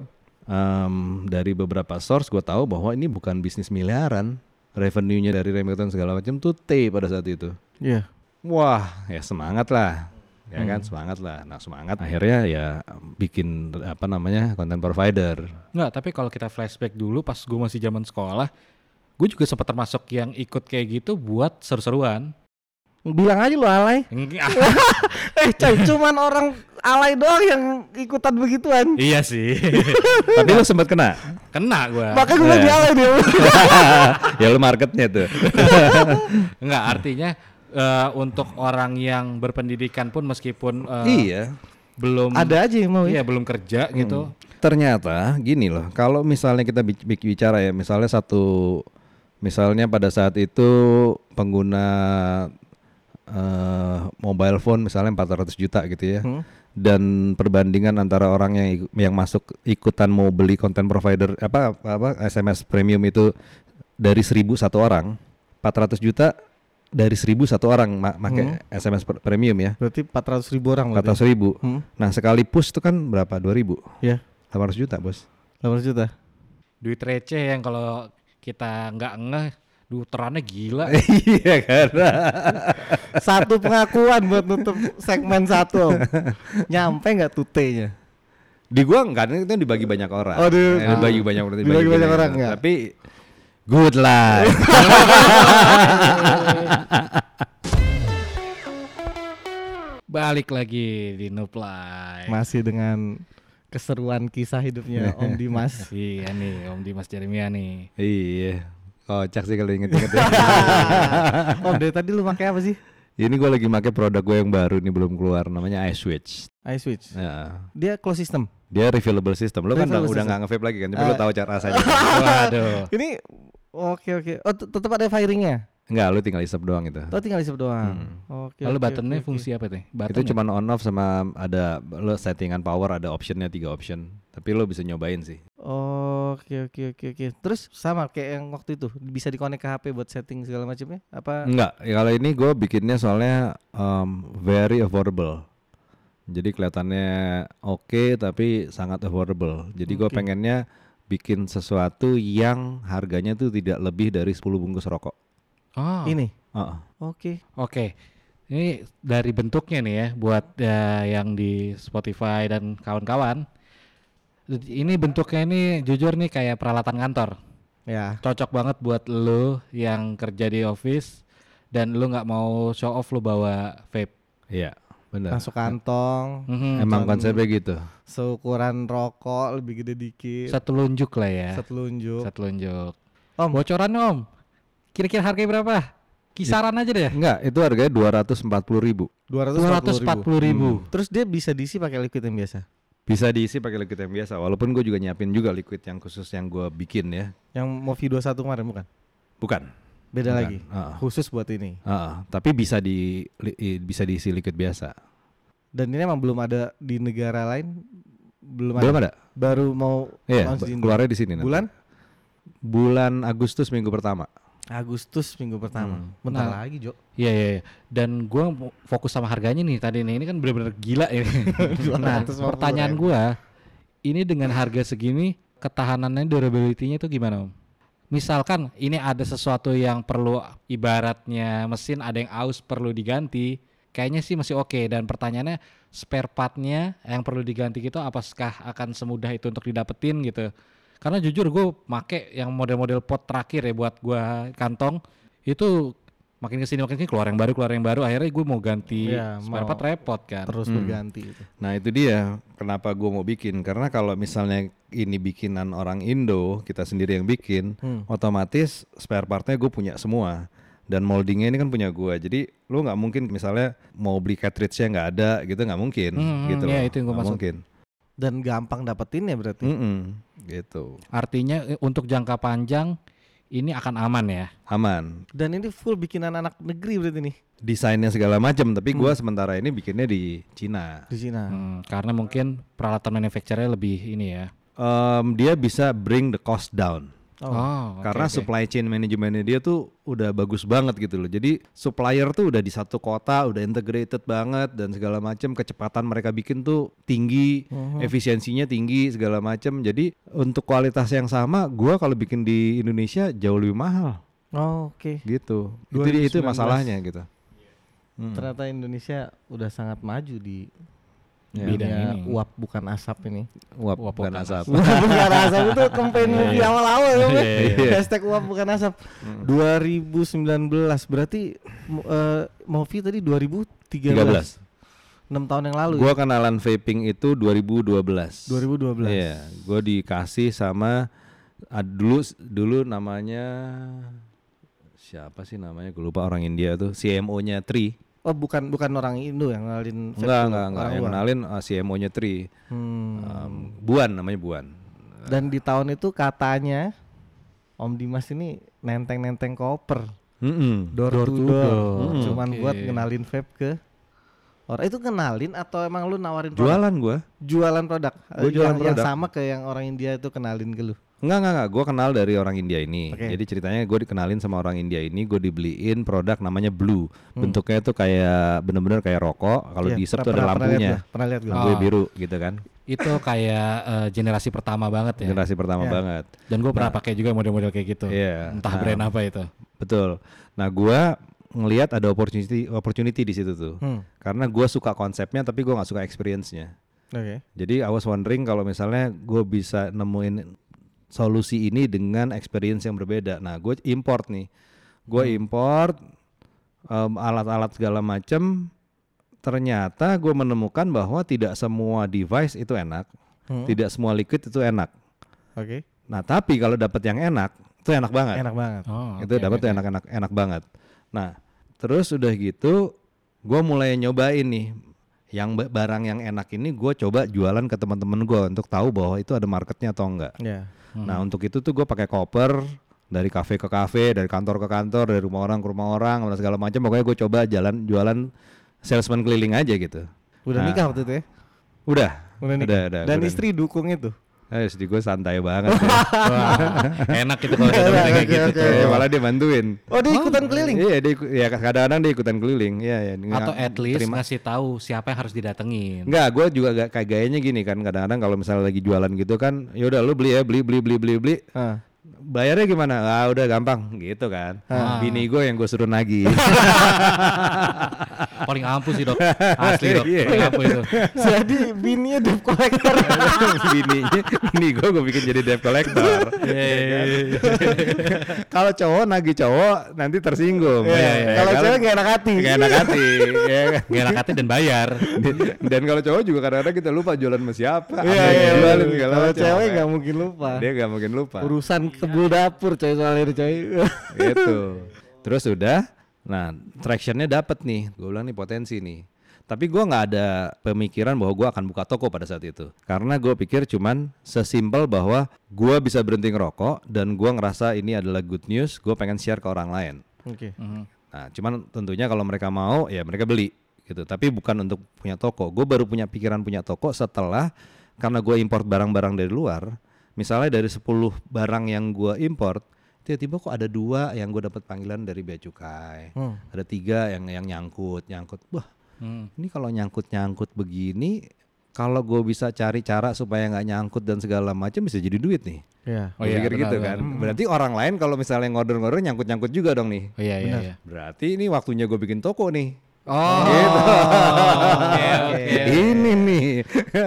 [SPEAKER 1] em, dari beberapa source gue tahu bahwa ini bukan bisnis miliaran. Revenue-nya dari Remington segala macam tuh T pada saat itu.
[SPEAKER 2] Iya.
[SPEAKER 1] Wah, ya semangat lah. Ya kan, semangat lah. Nah, semangat akhirnya ya bikin apa namanya? konten provider.
[SPEAKER 3] Enggak, tapi kalau kita flashback dulu pas gue masih zaman sekolah, gue juga sempat termasuk yang ikut kayak gitu buat seru-seruan.
[SPEAKER 2] Bilang aja lu alay.
[SPEAKER 3] Enggak.
[SPEAKER 2] Eh, coy, cuman orang alay doang yang ikutan begituan.
[SPEAKER 3] iya sih.
[SPEAKER 1] Tapi lu sempat kena.
[SPEAKER 3] Kena gue.
[SPEAKER 2] Makanya gue lagi
[SPEAKER 1] Iya.
[SPEAKER 2] alay dia.
[SPEAKER 1] ya lu marketnya tuh.
[SPEAKER 3] Enggak, artinya eh, untuk orang yang berpendidikan pun meskipun eh,
[SPEAKER 1] iya.
[SPEAKER 3] belum
[SPEAKER 2] Ada aja yang mau
[SPEAKER 3] iya
[SPEAKER 2] ya.
[SPEAKER 3] belum kerja gitu.
[SPEAKER 1] Ternyata gini loh, kalau misalnya kita bi- bi- bicara ya, misalnya satu Misalnya pada saat itu pengguna eh, mobile phone misalnya 400 juta gitu ya.
[SPEAKER 2] Hmm.
[SPEAKER 1] Dan perbandingan antara orang yang yang masuk ikutan mau beli konten provider apa apa, apa, SMS premium itu dari 1000 satu orang, 400 juta dari 1000 satu orang ma make SMS premium ya.
[SPEAKER 2] Berarti 400 ribu orang berarti.
[SPEAKER 1] 400 ribu.
[SPEAKER 2] Hmm.
[SPEAKER 1] Nah sekali push itu kan berapa? 2000
[SPEAKER 2] Ya,
[SPEAKER 1] 800 juta bos
[SPEAKER 2] 800 juta.
[SPEAKER 3] Duit receh yang kalau kita nggak ngeh, duterannya gila.
[SPEAKER 1] Iya kan
[SPEAKER 2] Satu pengakuan buat nutup segmen satu. Nyampe nggak tuh T-nya?
[SPEAKER 1] Di gua enggak itu dibagi banyak orang
[SPEAKER 2] Oh, di-
[SPEAKER 1] Eh, dibagi banyak orang
[SPEAKER 2] Dibagi banyak orang, enggak?
[SPEAKER 1] Tapi good life
[SPEAKER 3] Balik lagi di Nuplay.
[SPEAKER 2] Masih dengan keseruan kisah hidupnya Om Dimas.
[SPEAKER 3] Iya nih Om Dimas Jeremia nih.
[SPEAKER 1] Iya Kocak sih kalau inget-inget ya.
[SPEAKER 2] Om dari tadi lu pakai apa sih?
[SPEAKER 1] Ini gua lagi pakai produk gue yang baru nih belum keluar namanya iSwitch
[SPEAKER 2] iSwitch.
[SPEAKER 1] ya.
[SPEAKER 2] Dia close system.
[SPEAKER 1] Dia refillable system Lo kan udah, nggak nge-vape lagi kan Tapi lo
[SPEAKER 2] Ah.
[SPEAKER 1] tahu cara rasanya
[SPEAKER 3] Waduh.
[SPEAKER 2] Ini oke oke. Oh tet- tetap ada firingnya.
[SPEAKER 1] Enggak lo tinggal isep doang itu
[SPEAKER 2] Oh tinggal isep doang. Oke.
[SPEAKER 3] Lalu buttonnya
[SPEAKER 2] oke, oke.
[SPEAKER 3] fungsi apa tuh? Button
[SPEAKER 1] Itu
[SPEAKER 3] ya?
[SPEAKER 1] cuma on off sama ada lo settingan power ada optionnya tiga option Tapi lo bisa nyobain sih
[SPEAKER 2] Oke oke oke oke. Terus sama kayak yang waktu itu bisa dikonek ke HP buat setting segala macamnya? Apa?
[SPEAKER 1] Enggak, ya kalau ini gue bikinnya soalnya um, very affordable. Jadi kelihatannya oke tapi sangat affordable. Jadi gue pengennya bikin sesuatu yang harganya tuh tidak lebih dari 10 bungkus rokok.
[SPEAKER 3] Oh,
[SPEAKER 2] Ini.
[SPEAKER 1] Heeh.
[SPEAKER 2] Oke.
[SPEAKER 3] Oke. Ini dari bentuknya nih ya buat ya, yang di Spotify dan kawan-kawan. Ini bentuknya ini jujur nih kayak peralatan kantor.
[SPEAKER 2] Ya.
[SPEAKER 3] Cocok banget buat lo yang kerja di office dan lo nggak mau show off lo bawa vape.
[SPEAKER 1] Iya, benar.
[SPEAKER 2] Masuk kantong.
[SPEAKER 3] Mhm.
[SPEAKER 1] Emang konsepnya gitu.
[SPEAKER 2] Seukuran rokok lebih gede dikit.
[SPEAKER 3] Setelunjuk lah ya.
[SPEAKER 2] Setelunjuk.
[SPEAKER 3] Setelunjuk.
[SPEAKER 2] Om.
[SPEAKER 3] Bocoran om. Kira-kira harganya berapa? Kisaran aja deh.
[SPEAKER 1] Enggak, itu harganya 240 ribu.
[SPEAKER 2] 240
[SPEAKER 3] 240 ribu.
[SPEAKER 2] Terus dia bisa diisi pakai liquid yang biasa.
[SPEAKER 1] Bisa diisi pakai liquid yang biasa. Walaupun gue juga nyiapin juga liquid yang khusus yang gue bikin ya.
[SPEAKER 2] Yang Movi 21 kemarin bukan?
[SPEAKER 1] Bukan.
[SPEAKER 2] Beda
[SPEAKER 1] Bukan.
[SPEAKER 2] lagi.
[SPEAKER 1] Heeh.
[SPEAKER 2] Khusus buat ini.
[SPEAKER 1] Heeh, tapi bisa di li- bisa diisi liquid biasa.
[SPEAKER 2] Dan ini emang belum ada di negara lain. Belum,
[SPEAKER 1] Belum
[SPEAKER 2] ada.
[SPEAKER 1] ada.
[SPEAKER 2] Baru mau
[SPEAKER 1] Iya,
[SPEAKER 2] di
[SPEAKER 1] keluarnya di sini. nanti.
[SPEAKER 2] bulan
[SPEAKER 1] bulan Agustus minggu pertama.
[SPEAKER 2] Agustus minggu pertama.
[SPEAKER 1] Hmm.
[SPEAKER 2] Bentar
[SPEAKER 3] Nah.
[SPEAKER 2] lagi, Jo.
[SPEAKER 3] Iya iya. iya. Dan gua mau fokus sama harganya nih tadi nih. Ini kan bener-bener gila ini. nah,
[SPEAKER 2] 250
[SPEAKER 3] pertanyaan gua, ini dengan harga segini ketahanannya durability-nya itu gimana, Om? Misalkan ini ada sesuatu yang perlu ibaratnya mesin ada yang aus perlu diganti, kayaknya sih masih oke dan pertanyaannya spare partnya yang perlu diganti gitu apakah akan semudah itu untuk didapetin gitu. Karena jujur gue make yang model-model pot terakhir ya buat gua kantong itu makin ke sini makin ke sini keluar yang baru keluar yang baru akhirnya gue mau ganti
[SPEAKER 2] Iya,
[SPEAKER 3] spare
[SPEAKER 2] mau
[SPEAKER 3] part repot kan.
[SPEAKER 2] Terus
[SPEAKER 1] Hmm.
[SPEAKER 2] berganti itu.
[SPEAKER 1] Nah itu dia kenapa gue mau bikin karena kalau misalnya ini bikinan orang Indo kita sendiri yang bikin
[SPEAKER 2] Hmm.
[SPEAKER 1] otomatis spare partnya gue punya semua dan moldingnya ini kan punya gue jadi lu nggak mungkin misalnya mau beli cartridge-nya nggak ada gitu nggak mungkin
[SPEAKER 3] Hmm,
[SPEAKER 1] gitu
[SPEAKER 3] iya,
[SPEAKER 1] loh
[SPEAKER 3] itu yang gua maksud.
[SPEAKER 1] mungkin
[SPEAKER 2] Dan gampang dapetin ya berarti.
[SPEAKER 1] Mm-mm, gitu
[SPEAKER 3] Artinya eh, untuk jangka panjang ini akan aman ya.
[SPEAKER 1] aman
[SPEAKER 2] Dan ini full bikinan anak negeri berarti nih
[SPEAKER 1] desainnya segala macam tapi
[SPEAKER 3] Hmm.
[SPEAKER 1] gua sementara ini bikinnya di Cina
[SPEAKER 2] di Cina.
[SPEAKER 3] Hmm, karena mungkin peralatan manufacturer lebih ini ya.
[SPEAKER 1] Em, dia bisa bring the cost down
[SPEAKER 2] Oh.
[SPEAKER 3] oke,
[SPEAKER 1] karena
[SPEAKER 3] oke.
[SPEAKER 1] supply chain manajemennya dia tuh udah bagus banget gitu loh. Jadi supplier tuh udah di satu kota, udah integrated banget dan segala macam. Kecepatan mereka bikin tuh tinggi,
[SPEAKER 2] Mhm.
[SPEAKER 1] efisiensinya tinggi segala macam. Jadi untuk kualitas yang sama, gua kalau bikin di Indonesia jauh lebih mahal
[SPEAKER 2] Oh, Oke.
[SPEAKER 1] gitu. Itu dia- itu
[SPEAKER 2] 2019.
[SPEAKER 1] masalahnya gitu. Hmm.
[SPEAKER 2] Ternyata Indonesia udah sangat maju di
[SPEAKER 1] Ya.
[SPEAKER 3] Bidang
[SPEAKER 2] dunia
[SPEAKER 3] ini.
[SPEAKER 2] uap bukan asap ini.
[SPEAKER 1] Uap,
[SPEAKER 3] Uap
[SPEAKER 1] bukan
[SPEAKER 3] bukan
[SPEAKER 1] asap.
[SPEAKER 2] Uap bukan asap itu campaign movie awal-awal ya,
[SPEAKER 1] iya, iya.
[SPEAKER 2] Hashtag uap bukan asap.
[SPEAKER 1] Hmm.
[SPEAKER 2] 2019 berarti mu- eh, movie tadi 2013.
[SPEAKER 1] 13.
[SPEAKER 2] 6 tahun yang lalu.
[SPEAKER 1] Gua kenalan vaping itu 2012.
[SPEAKER 2] 2012.
[SPEAKER 1] Iya, gue dikasih sama ah, dulu dulu namanya siapa sih namanya? Gue lupa orang India tuh, CMO-nya Tri.
[SPEAKER 2] Oh, bukan bukan orang Indo yang ngenalin vape
[SPEAKER 1] Enggak, enggak, enggak.
[SPEAKER 2] orang
[SPEAKER 1] Yang
[SPEAKER 2] luar.
[SPEAKER 1] kenalin uh, CMO-nya Tri.
[SPEAKER 2] Hmm.
[SPEAKER 1] Um, Buan namanya Buan.
[SPEAKER 2] Dan di tahun itu katanya Om Dimas ini nenteng-nenteng koper
[SPEAKER 1] Mm-mm.
[SPEAKER 2] door,
[SPEAKER 3] Door
[SPEAKER 2] to door,
[SPEAKER 3] door.
[SPEAKER 2] cuman
[SPEAKER 3] Oke.
[SPEAKER 2] buat ngenalin vape ke orang itu kenalin atau emang lu nawarin produk?
[SPEAKER 1] Jualan gua.
[SPEAKER 2] jualan produk
[SPEAKER 1] Gua
[SPEAKER 2] Eh,
[SPEAKER 1] jualan
[SPEAKER 2] yang, yang
[SPEAKER 1] produk.
[SPEAKER 2] sama ke yang orang India itu kenalin ke lu
[SPEAKER 1] Enggak, enggak, enggak. Gue kenal dari orang India ini.
[SPEAKER 2] Oke.
[SPEAKER 1] Jadi ceritanya gue dikenalin sama orang India ini, gue dibeliin produk namanya Blue.
[SPEAKER 2] Hmm.
[SPEAKER 1] Bentuknya tuh kayak bener-bener kayak rokok. Kalau diisep
[SPEAKER 2] pernah-
[SPEAKER 1] tuh ada lampunya.
[SPEAKER 2] pernah lihat gua.
[SPEAKER 1] Lampunya
[SPEAKER 3] Oh.
[SPEAKER 1] biru gitu kan.
[SPEAKER 3] Itu kayak eh, generasi pertama banget ya.
[SPEAKER 1] Generasi pertama
[SPEAKER 2] Iya.
[SPEAKER 1] banget.
[SPEAKER 3] Dan gue pernah pakai juga model-model kayak gitu.
[SPEAKER 1] Iya.
[SPEAKER 3] Entah
[SPEAKER 1] Nah,
[SPEAKER 3] brand apa itu.
[SPEAKER 1] Betul. Nah, gue ngelihat ada opportunity opportunity di situ tuh.
[SPEAKER 2] Hmm,
[SPEAKER 1] Karena gue suka konsepnya tapi gue nggak suka experience-nya.
[SPEAKER 2] oke
[SPEAKER 1] Jadi I was wondering kalau misalnya gue bisa nemuin solusi ini dengan experience yang berbeda. Nah, gue import nih, gue import em, alat-alat segala macam. Ternyata gue menemukan bahwa tidak semua device itu enak,
[SPEAKER 2] Hmm,
[SPEAKER 1] tidak semua liquid itu enak.
[SPEAKER 2] oke
[SPEAKER 1] Nah, tapi kalau dapat yang enak, itu enak banget.
[SPEAKER 2] enak banget
[SPEAKER 3] Oh,
[SPEAKER 1] itu
[SPEAKER 3] oke,
[SPEAKER 1] dapat tuh enak-enak enak banget. Nah, terus udah gitu, gue mulai nyobain nih, yang ba- barang yang enak ini gue coba jualan ke teman-teman gue untuk tahu bahwa itu ada marketnya atau enggak.
[SPEAKER 2] Ya
[SPEAKER 1] Nah, untuk itu tuh gue pakai koper dari kafe ke kafe, dari kantor ke kantor, dari rumah orang ke rumah orang, dan segala macam. Pokoknya gue coba jalan jualan salesman keliling aja gitu.
[SPEAKER 2] udah
[SPEAKER 1] Nah,
[SPEAKER 2] nikah waktu itu ya
[SPEAKER 1] Udah,
[SPEAKER 2] udah nikah
[SPEAKER 1] udah, udah.
[SPEAKER 2] dan
[SPEAKER 1] Udah.
[SPEAKER 2] istri dukung itu
[SPEAKER 1] Eh, istri gue santai banget. ya.
[SPEAKER 3] Wah, enak itu kalau ada temen kayak gitu tuh.
[SPEAKER 1] Ya, malah dia bantuin.
[SPEAKER 2] oh dia ikutan keliling
[SPEAKER 1] Iya, dia ikut- ya kadang-kadang dia ikutan keliling. Iya, ya.
[SPEAKER 3] Atau at least
[SPEAKER 1] terima.
[SPEAKER 3] ngasih tahu siapa yang harus didatengin.
[SPEAKER 1] Enggak, gue juga gak, kayak gayanya gini kan. Kadang-kadang kalau misalnya lagi jualan gitu kan, yaudah lu beli ya, beli, beli, beli, beli, beli.
[SPEAKER 2] Ah,
[SPEAKER 1] Bayarnya gimana? Ah udah gampang gitu kan.
[SPEAKER 3] Ah.
[SPEAKER 1] Bini gue yang gue suruh nagih.
[SPEAKER 3] Paling ampuh sih dok. Asli dok.
[SPEAKER 1] Iya.
[SPEAKER 3] Paling ampuh itu.
[SPEAKER 2] jadi bininya debt collector
[SPEAKER 1] Bininya, bini gue gue bikin jadi debt collector.
[SPEAKER 3] Iya,
[SPEAKER 1] kalau cowok nagih cowok nanti tersinggung.
[SPEAKER 2] Iya,
[SPEAKER 1] Ya,
[SPEAKER 2] iya. Kalau cewek nggak enak hati.
[SPEAKER 1] Gak enak hati. kan?
[SPEAKER 3] Gak enak hati dan bayar.
[SPEAKER 1] Dan kalau cowok juga kadang-kadang kita lupa jualan sama siapa. apa
[SPEAKER 2] Iya, iya, iya. Kalau cewek nggak mungkin lupa.
[SPEAKER 1] Dia gak mungkin lupa.
[SPEAKER 2] Urusan kebul dapur coy soalnya itu coy.
[SPEAKER 1] gitu. Terus udah, nah tractionnya dapat nih. Gue bilang nih potensi nih. Tapi gua nggak ada pemikiran bahwa gua akan buka toko pada saat itu. Karena gue pikir cuman sesimpel bahwa gua bisa berhenti ngerokok dan gua ngerasa ini adalah good news. Gue pengen share ke orang lain.
[SPEAKER 2] Oke.
[SPEAKER 3] Mhm.
[SPEAKER 1] Nah, cuman tentunya kalau mereka mau ya mereka beli gitu. Tapi bukan untuk punya toko. Gue baru punya pikiran punya toko setelah karena gue import barang-barang dari luar. Misalnya dari 10 barang yang gue import, tiba-tiba kok ada dua yang gue dapat panggilan dari bea cukai.
[SPEAKER 2] Hmm.
[SPEAKER 1] Ada tiga yang yang nyangkut, nyangkut. Wah,
[SPEAKER 3] Hmm.
[SPEAKER 1] ini kalau nyangkut-nyangkut begini, kalau gue bisa cari cara supaya nggak nyangkut dan segala macam bisa jadi duit nih.
[SPEAKER 2] Ya.
[SPEAKER 3] Oh iya,
[SPEAKER 1] pikir
[SPEAKER 3] benar,
[SPEAKER 1] gitu
[SPEAKER 3] benar.
[SPEAKER 1] kan. Berarti orang lain kalau misalnya ngorder-ngorder nyangkut-nyangkut juga dong nih.
[SPEAKER 3] Oh iya iya
[SPEAKER 2] Benar.
[SPEAKER 3] iya.
[SPEAKER 1] Berarti ini waktunya gue bikin toko nih.
[SPEAKER 3] Oh.
[SPEAKER 1] Gitu.
[SPEAKER 3] Oke oke.
[SPEAKER 1] Ini nih.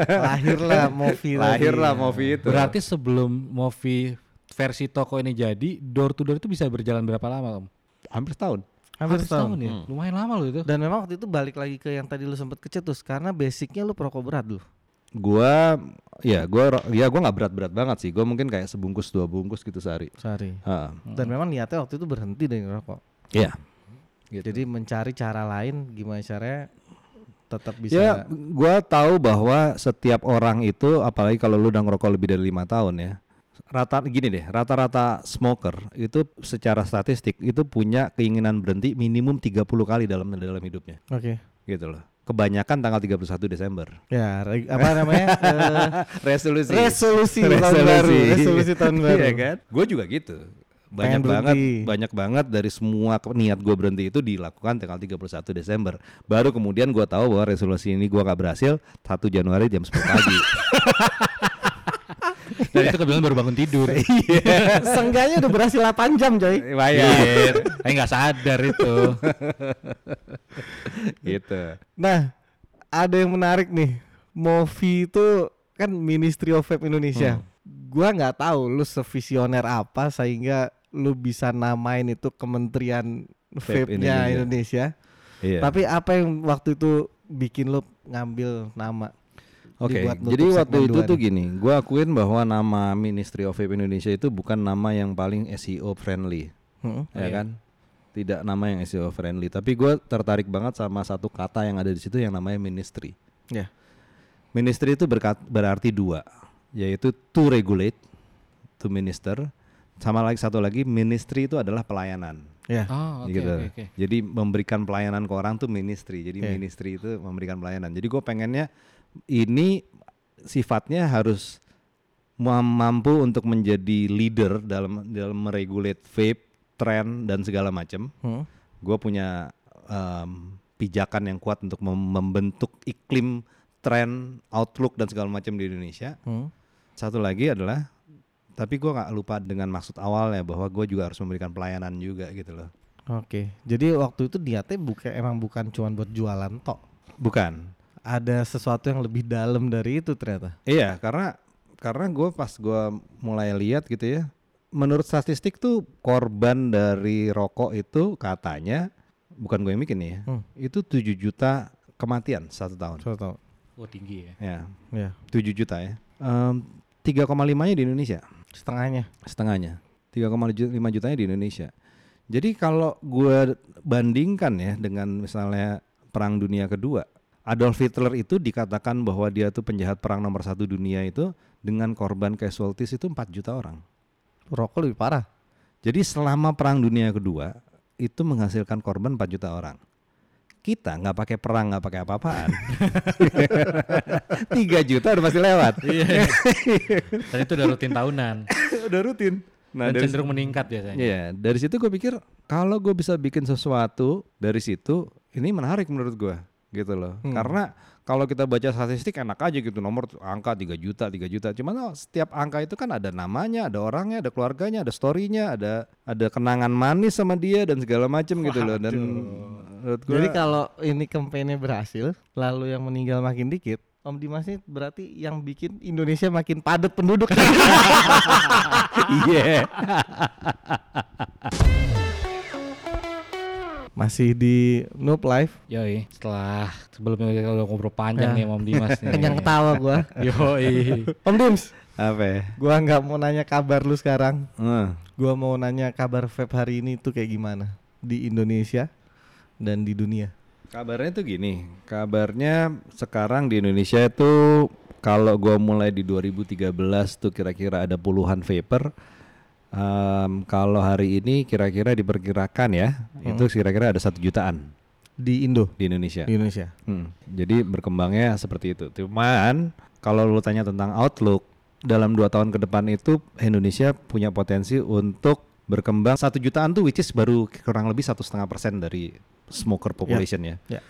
[SPEAKER 2] Lahirlah Movi.
[SPEAKER 1] Lahirlah movie itu.
[SPEAKER 3] Berarti sebelum movie versi toko ini jadi, door to door itu bisa berjalan berapa lama om?
[SPEAKER 1] hampir setahun.
[SPEAKER 2] Hampir setahun.
[SPEAKER 3] ya. Lumayan lama loh itu.
[SPEAKER 2] Dan memang waktu itu balik lagi ke yang tadi lu sempat kecetus karena basicnya lu perokok berat dulu.
[SPEAKER 1] Gua ya gua ya gua nggak berat-berat banget sih. Gua mungkin kayak sebungkus dua bungkus gitu sehari.
[SPEAKER 2] Sehari.
[SPEAKER 1] Ha.
[SPEAKER 2] Dan memang niatnya waktu itu berhenti dari ngerokok.
[SPEAKER 1] Iya. Gitu.
[SPEAKER 2] Jadi mencari cara lain gimana caranya tetap bisa
[SPEAKER 1] ya gua tahu bahwa setiap orang itu apalagi kalau lu udah ngerokok lebih dari lima tahun ya. Rata gini deh, rata-rata smoker itu secara statistik itu punya keinginan berhenti minimum 30 kali dalam dalam hidupnya.
[SPEAKER 2] Oke.
[SPEAKER 1] Gitu loh. Kebanyakan tanggal 31 Desember.
[SPEAKER 2] Ya, re- apa namanya? Eh,
[SPEAKER 1] Resolusi.
[SPEAKER 2] resolusi tahun baru, resolusi tahun baru.
[SPEAKER 1] Iya kan? Gue juga gitu. Banyak
[SPEAKER 2] Pengen
[SPEAKER 1] banget,
[SPEAKER 2] berhenti.
[SPEAKER 1] banyak banget dari semua niat gue berhenti itu dilakukan tanggal 31 Desember. Baru kemudian gue tahu bahwa resolusi ini gue gak berhasil 1 Januari jam 10 pagi.
[SPEAKER 3] Dan itu kebetulan baru bangun tidur.
[SPEAKER 2] Seenggaknya udah berhasil 8 jam, coy.
[SPEAKER 3] Iya. Tapi nggak sadar itu.
[SPEAKER 1] gitu.
[SPEAKER 2] Nah, ada yang menarik nih. Movi itu kan Ministry of Vape Indonesia. Gua nggak tahu lu sevisioner apa sehingga lu bisa namain itu Kementerian
[SPEAKER 1] Vape
[SPEAKER 2] Vape-nya
[SPEAKER 1] Indonesia.
[SPEAKER 2] Indonesia.
[SPEAKER 1] Iya.
[SPEAKER 2] Tapi apa yang waktu itu bikin lu ngambil nama?
[SPEAKER 1] Oke,
[SPEAKER 2] nutup
[SPEAKER 1] jadi waktu itu tuh gini, gue akuin bahwa nama Ministry of Vape Indonesia itu bukan nama yang paling SEO friendly.
[SPEAKER 2] Hmm.
[SPEAKER 1] ya kan tidak nama yang SEO friendly tapi gue tertarik banget sama satu kata yang ada di situ yang namanya ministry
[SPEAKER 2] Ya.
[SPEAKER 1] ministry itu berkat, berarti dua yaitu to regulate to minister sama lagi satu lagi ministry itu adalah pelayanan.
[SPEAKER 2] Ya.
[SPEAKER 3] Oh, oke
[SPEAKER 1] gitu.
[SPEAKER 3] oke oke.
[SPEAKER 1] Jadi memberikan pelayanan ke orang tuh ministry. Jadi
[SPEAKER 2] Oke.
[SPEAKER 1] ministry itu memberikan pelayanan. Jadi gue pengennya ini sifatnya harus ma- mampu untuk menjadi leader dalam dalam meregulate vape, tren dan segala macam.
[SPEAKER 2] Hmm.
[SPEAKER 1] Gue punya em, pijakan yang kuat untuk mem- membentuk iklim tren, outlook dan segala macam di Indonesia.
[SPEAKER 2] Hmm.
[SPEAKER 1] Satu lagi adalah, tapi gue nggak lupa dengan maksud awalnya bahwa gue juga harus memberikan pelayanan juga gitu loh.
[SPEAKER 2] Oke. Jadi waktu itu niatnya bukan emang bukan cuma buat jualan tok.
[SPEAKER 1] Bukan,
[SPEAKER 2] Ada sesuatu yang lebih dalam dari itu ternyata.
[SPEAKER 1] Iya, karena karena gue pas gue mulai lihat gitu ya, menurut statistik tuh korban dari rokok itu katanya bukan gue yang bikin nih ya,
[SPEAKER 2] Hmm.
[SPEAKER 1] itu 7 juta kematian satu tahun.
[SPEAKER 2] Saya tahu.
[SPEAKER 3] Oh tinggi ya.
[SPEAKER 1] Ya,
[SPEAKER 2] Ya.
[SPEAKER 1] 7 juta ya. Em, 3,5-nya di Indonesia,
[SPEAKER 2] Setengahnya.
[SPEAKER 1] setengahnya. 3,5 jutanya di Indonesia. Jadi kalau gue bandingkan ya dengan misalnya Perang Dunia Kedua, Adolf Hitler itu dikatakan bahwa dia tuh penjahat perang nomor satu dunia itu dengan korban casualties itu 4 juta orang.
[SPEAKER 2] Rokok lebih parah.
[SPEAKER 1] Jadi selama Perang Dunia Kedua itu menghasilkan korban 4 juta orang. Kita nggak pakai perang nggak pakai apa-apaan. 3 juta udah pasti lewat.
[SPEAKER 3] Iya. Dan itu udah rutin tahunan.
[SPEAKER 1] udah rutin. Nah,
[SPEAKER 3] Dan
[SPEAKER 1] dari
[SPEAKER 3] cenderung meningkat biasanya.
[SPEAKER 1] Iya, dari situ gue pikir kalau gue bisa bikin sesuatu dari situ, ini menarik menurut gue, gitu loh.
[SPEAKER 2] Hmm.
[SPEAKER 1] Karena kalau kita baca statistik enak aja gitu nomor angka 3 juta, 3 juta. Cuman oh, setiap angka itu kan ada namanya, ada orangnya, ada keluarganya, ada storynya, ada ada kenangan manis sama dia dan segala macem gitu loh. Dan gue,
[SPEAKER 2] Jadi kalau ini kampanye berhasil, lalu yang meninggal makin dikit, Om Dimas ini berarti yang bikin Indonesia makin padat penduduk.
[SPEAKER 1] iya,
[SPEAKER 2] Masih di Noob Live.
[SPEAKER 3] Yoi, setelah sebelumnya kita udah ngobrol panjang
[SPEAKER 2] Ya.
[SPEAKER 3] nih Om Dimas nih.
[SPEAKER 2] Kenyang ketawa gua.
[SPEAKER 3] Yoi.
[SPEAKER 2] Om Dims,
[SPEAKER 1] apa? ya?
[SPEAKER 2] gua nggak mau nanya kabar lu sekarang.
[SPEAKER 1] Eh,
[SPEAKER 2] Gua mau nanya kabar vape hari ini tuh kayak gimana di Indonesia dan di dunia.
[SPEAKER 1] Kabarnya tuh gini, kabarnya sekarang di Indonesia itu kalau gua mulai di 2013 tuh kira-kira ada puluhan vapor. Em, kalau hari ini kira-kira diperkirakan ya, itu kira-kira ada satu jutaan
[SPEAKER 2] Di Indo,
[SPEAKER 1] di Indonesia.
[SPEAKER 2] di Indonesia.
[SPEAKER 1] Hmm, Jadi berkembangnya seperti itu. Cuman kalau lu tanya tentang outlook dalam dua tahun ke depan itu Indonesia punya potensi untuk berkembang satu jutaan tuh which is baru kurang lebih satu setengah persen dari smoker population ya.
[SPEAKER 2] ya.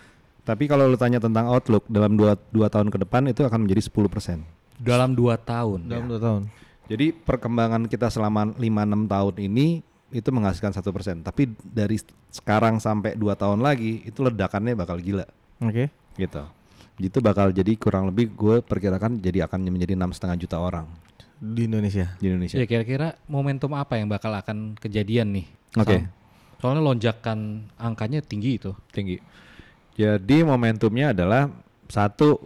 [SPEAKER 1] Tapi kalau lu tanya tentang outlook dalam dua, dua tahun ke depan itu akan menjadi 10 persen.
[SPEAKER 3] Dalam 2 tahun.
[SPEAKER 2] Dalam dua tahun.
[SPEAKER 1] Jadi perkembangan kita selama 5-6 tahun ini itu menghasilkan satu persen. Tapi dari sekarang sampai dua tahun lagi itu ledakannya bakal gila
[SPEAKER 2] Oke.
[SPEAKER 1] gitu. Itu bakal jadi kurang lebih gue perkirakan jadi akan menjadi enam setengah juta orang
[SPEAKER 2] Di Indonesia.
[SPEAKER 1] di Indonesia.
[SPEAKER 3] Ya kira-kira momentum apa yang bakal akan kejadian nih?
[SPEAKER 1] Oke.
[SPEAKER 3] Sam? Soalnya lonjakan angkanya tinggi itu.
[SPEAKER 1] Tinggi. Jadi momentumnya adalah satu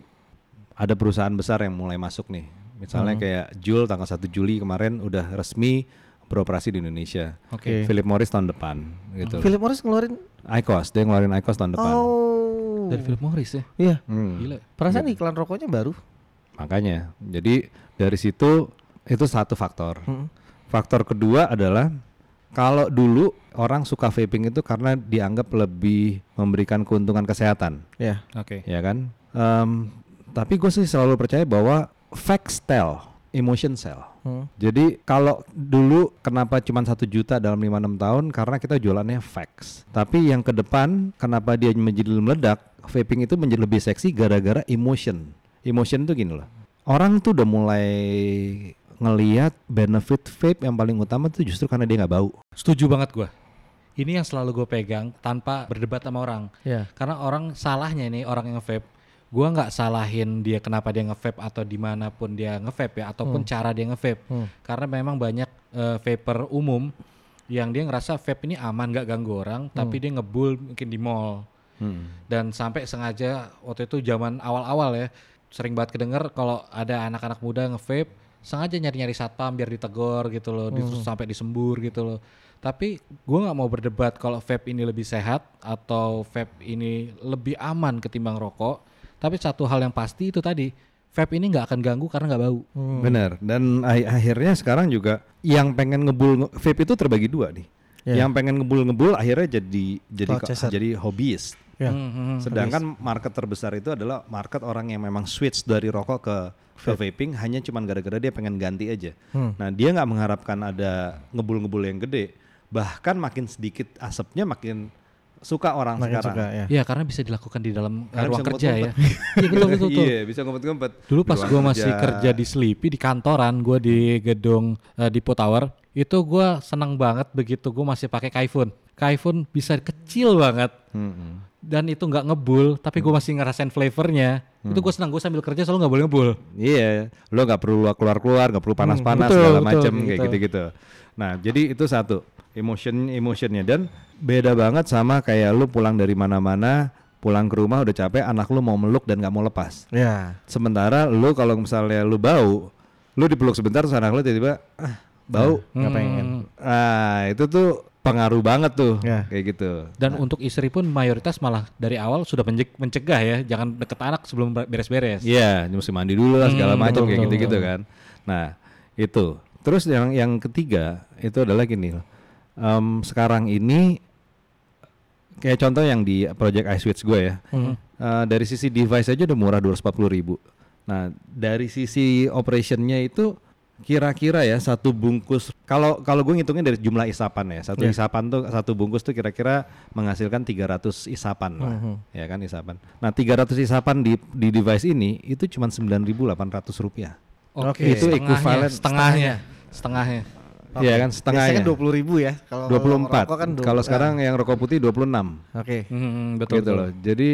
[SPEAKER 1] ada perusahaan besar yang mulai masuk nih. Misalnya kayak Jul tanggal 1 Juli kemarin udah resmi beroperasi di Indonesia.
[SPEAKER 2] Oke.
[SPEAKER 1] Philip Morris tahun depan gitu.
[SPEAKER 2] Philip Morris ngeluarin
[SPEAKER 1] IQOS, dia ngeluarin IQOS tahun depan.
[SPEAKER 2] Oh.
[SPEAKER 3] Dari Philip Morris ya.
[SPEAKER 2] Iya.
[SPEAKER 1] Hmm,
[SPEAKER 3] Gila.
[SPEAKER 2] Perasaan iklan rokoknya baru.
[SPEAKER 1] makanya. Jadi dari situ itu satu faktor.
[SPEAKER 2] Hmm.
[SPEAKER 1] Faktor kedua adalah kalau dulu orang suka vaping itu karena dianggap lebih memberikan keuntungan kesehatan,
[SPEAKER 2] Ya.
[SPEAKER 3] Oke.
[SPEAKER 1] ya kan? Em, tapi gue sih selalu percaya bahwa facts tell, emotion sell.
[SPEAKER 2] Hmm.
[SPEAKER 1] Jadi kalau dulu kenapa cuma satu juta dalam 5-6 tahun karena kita jualannya facts. Tapi yang ke depan kenapa dia menjadi meledak, vaping itu menjadi lebih seksi gara-gara emotion. Emotion tuh gini loh. Orang tuh udah mulai ngeliat benefit vape yang paling utama tuh justru karena dia nggak bau.
[SPEAKER 3] Setuju banget gua. Ini yang selalu gue pegang tanpa berdebat sama orang.
[SPEAKER 2] Ya.
[SPEAKER 3] Karena orang salahnya ini orang yang nge-vape, gua nggak salahin dia kenapa dia nge-vape atau di mana pun dia nge-vape ya, ataupun cara dia nge-vape.
[SPEAKER 2] Hmm.
[SPEAKER 3] Karena memang banyak eh, vapor umum yang dia ngerasa vape ini aman nggak ganggu orang, tapi dia ngebul mungkin di mall. Dan sampai sengaja waktu itu zaman awal-awal ya, sering banget kedenger kalau ada anak-anak muda nge-vape, sengaja nyari-nyari satpam biar ditegor gitu loh, terus sampai disembur gitu loh. Tapi gua nggak mau berdebat kalau vape ini lebih sehat atau vape ini lebih aman ketimbang rokok. Tapi satu hal yang pasti itu tadi, vape ini nggak akan ganggu karena nggak bau.
[SPEAKER 2] Hmm.
[SPEAKER 1] Bener. Dan akhirnya sekarang juga yang pengen ngebul nge- vape itu terbagi dua nih.
[SPEAKER 2] Ya.
[SPEAKER 1] Yang pengen ngebul-ngebul akhirnya jadi jadi jadi hobiis.
[SPEAKER 2] Ya.
[SPEAKER 3] Hmm, hmm,
[SPEAKER 1] Sedangkan market terbesar itu adalah market orang yang memang switch dari rokok ke ke vaping hanya cuman gara-gara dia pengen ganti aja.
[SPEAKER 2] Hmm.
[SPEAKER 1] Nah dia nggak mengharapkan ada ngebul-ngebul yang gede. Bahkan makin sedikit asapnya makin suka orang
[SPEAKER 2] Makin
[SPEAKER 1] sekarang.
[SPEAKER 2] suka ya.
[SPEAKER 3] Ya karena bisa dilakukan di dalam uh,
[SPEAKER 1] Karena
[SPEAKER 3] ruang kerja ya. Iya betul betul. betul.
[SPEAKER 1] Iya bisa ngumpet-ngumpet.
[SPEAKER 3] Dulu
[SPEAKER 1] Di
[SPEAKER 3] pas gue masih kerja di Sleepy di kantoran gue di gedung uh, Depot Tower itu gue senang banget begitu gue masih pakai Kaifun. Kaifun bisa kecil banget
[SPEAKER 1] Mm-mm.
[SPEAKER 3] dan itu nggak ngebul tapi gue masih ngerasain flavornya. Itu gue senang gue sambil kerja selalu nggak boleh ngebul.
[SPEAKER 1] Iya, lo nggak perlu keluar-keluar, nggak perlu panas-panas
[SPEAKER 2] betul,
[SPEAKER 1] segala
[SPEAKER 2] betul,
[SPEAKER 1] macam
[SPEAKER 2] kayak gitu.
[SPEAKER 1] gitu-gitu. Nah, jadi itu satu emotion emotionnya dan beda banget sama kayak lu pulang dari mana-mana, pulang ke rumah udah capek, anak lu mau meluk dan nggak mau lepas.
[SPEAKER 2] Ya.
[SPEAKER 1] Sementara lu kalau misalnya lu bau, lu dipeluk sebentar terus anak lu tiba-tiba ah bau.
[SPEAKER 2] Nggak pengen.
[SPEAKER 1] Ah, itu tuh pengaruh banget tuh
[SPEAKER 2] Ya.
[SPEAKER 1] kayak gitu.
[SPEAKER 3] Dan untuk istri pun mayoritas malah dari awal sudah mencegah ya, jangan deket anak sebelum ber- beres-beres.
[SPEAKER 1] Iya, mesti mandi dulu lah segala
[SPEAKER 3] Hmm,
[SPEAKER 1] macam kayak gitu-gitu kan. Nah, itu. Terus yang yang ketiga itu adalah gini. Em, sekarang ini kayak contoh yang di Project iSwitch gue ya.
[SPEAKER 3] Hmm.
[SPEAKER 1] eh, dari sisi device aja udah murah 240 ribu. Nah, dari sisi operationnya itu kira-kira ya satu bungkus kalau kalau gue ngitungnya dari jumlah isapan ya satu
[SPEAKER 2] Iya.
[SPEAKER 1] isapan tuh satu bungkus tuh kira-kira menghasilkan 300 isapan lah
[SPEAKER 2] Mhm.
[SPEAKER 1] ya kan isapan nah 300 isapan di di device ini itu cuma 9.800 rupiah
[SPEAKER 3] Oke,
[SPEAKER 1] Itu
[SPEAKER 3] setengahnya, setengahnya, setengahnya.
[SPEAKER 1] Iya kan setengahnya
[SPEAKER 2] Biasanya dua puluh ribu ya. Kalau
[SPEAKER 1] 24
[SPEAKER 2] rokok kan
[SPEAKER 1] kalau
[SPEAKER 2] 20.
[SPEAKER 1] sekarang yang rokok putih 26
[SPEAKER 2] Ah, Oke.
[SPEAKER 3] Hmm, betul,
[SPEAKER 1] gitu
[SPEAKER 3] betul.
[SPEAKER 1] loh jadi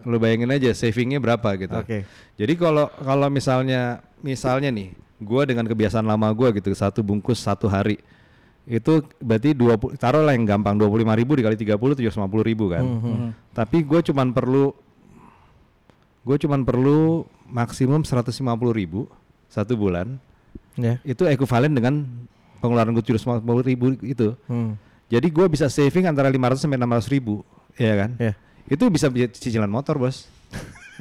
[SPEAKER 1] lu bayangin aja savingnya berapa gitu
[SPEAKER 2] Oke.
[SPEAKER 1] Jadi kalau kalau misalnya misalnya nih, gua dengan kebiasaan lama gua gitu satu bungkus satu hari itu berarti 20 taruhlah yang gampang 25 ribu dikali 30 750 ribu kan.
[SPEAKER 3] Hmm.
[SPEAKER 1] Tapi gue cuman perlu gue cuman perlu maksimum 150 ribu satu bulan
[SPEAKER 2] Ya.
[SPEAKER 1] itu ekuivalen dengan pengeluaran gue 750 ribu itu.
[SPEAKER 2] Hmm.
[SPEAKER 1] Jadi gua bisa saving antara 500 sampai 600 ribu, ya kan?
[SPEAKER 2] Ya.
[SPEAKER 1] Itu bisa cicilan motor bos,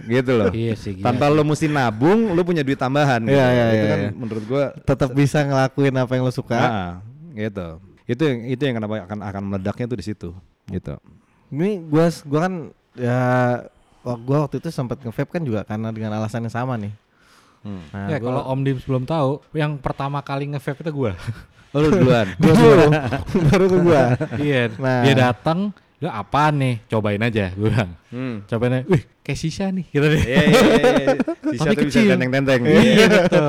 [SPEAKER 1] gitu loh.
[SPEAKER 3] Iya sih. gila
[SPEAKER 1] Tanpa lo mesti nabung, lo punya duit tambahan. gitu.
[SPEAKER 2] Iya, iya,
[SPEAKER 1] itu
[SPEAKER 2] iya,
[SPEAKER 1] kan
[SPEAKER 2] iya.
[SPEAKER 1] menurut gua
[SPEAKER 2] Tetap bisa ngelakuin apa yang lo suka.
[SPEAKER 1] nah, gitu. Itu yang itu yang kenapa akan akan meledaknya tuh di situ, gitu.
[SPEAKER 2] Ini gua gua kan ya gua waktu itu sempat nge-vape kan juga karena dengan alasan yang sama nih.
[SPEAKER 1] Hmm.
[SPEAKER 2] Nah,
[SPEAKER 3] ya kalau Om Dims belum tahu, yang pertama kali nge-vape itu gua.
[SPEAKER 1] Oh, lu duluan.
[SPEAKER 2] gua dulu baru ke gua.
[SPEAKER 3] iya,
[SPEAKER 2] Nah.
[SPEAKER 3] dia datang, "Ya apaan nih? Cobain aja." Gua bilang.
[SPEAKER 1] hmm.
[SPEAKER 3] Cobain aja. Wih, kayak sisa nih. Gitu deh.
[SPEAKER 1] Iya, iya, iya, iya. Sisa
[SPEAKER 3] Tapi
[SPEAKER 1] tuh bisa
[SPEAKER 3] kecil.
[SPEAKER 1] tenteng-tenteng.
[SPEAKER 3] Iya, betul.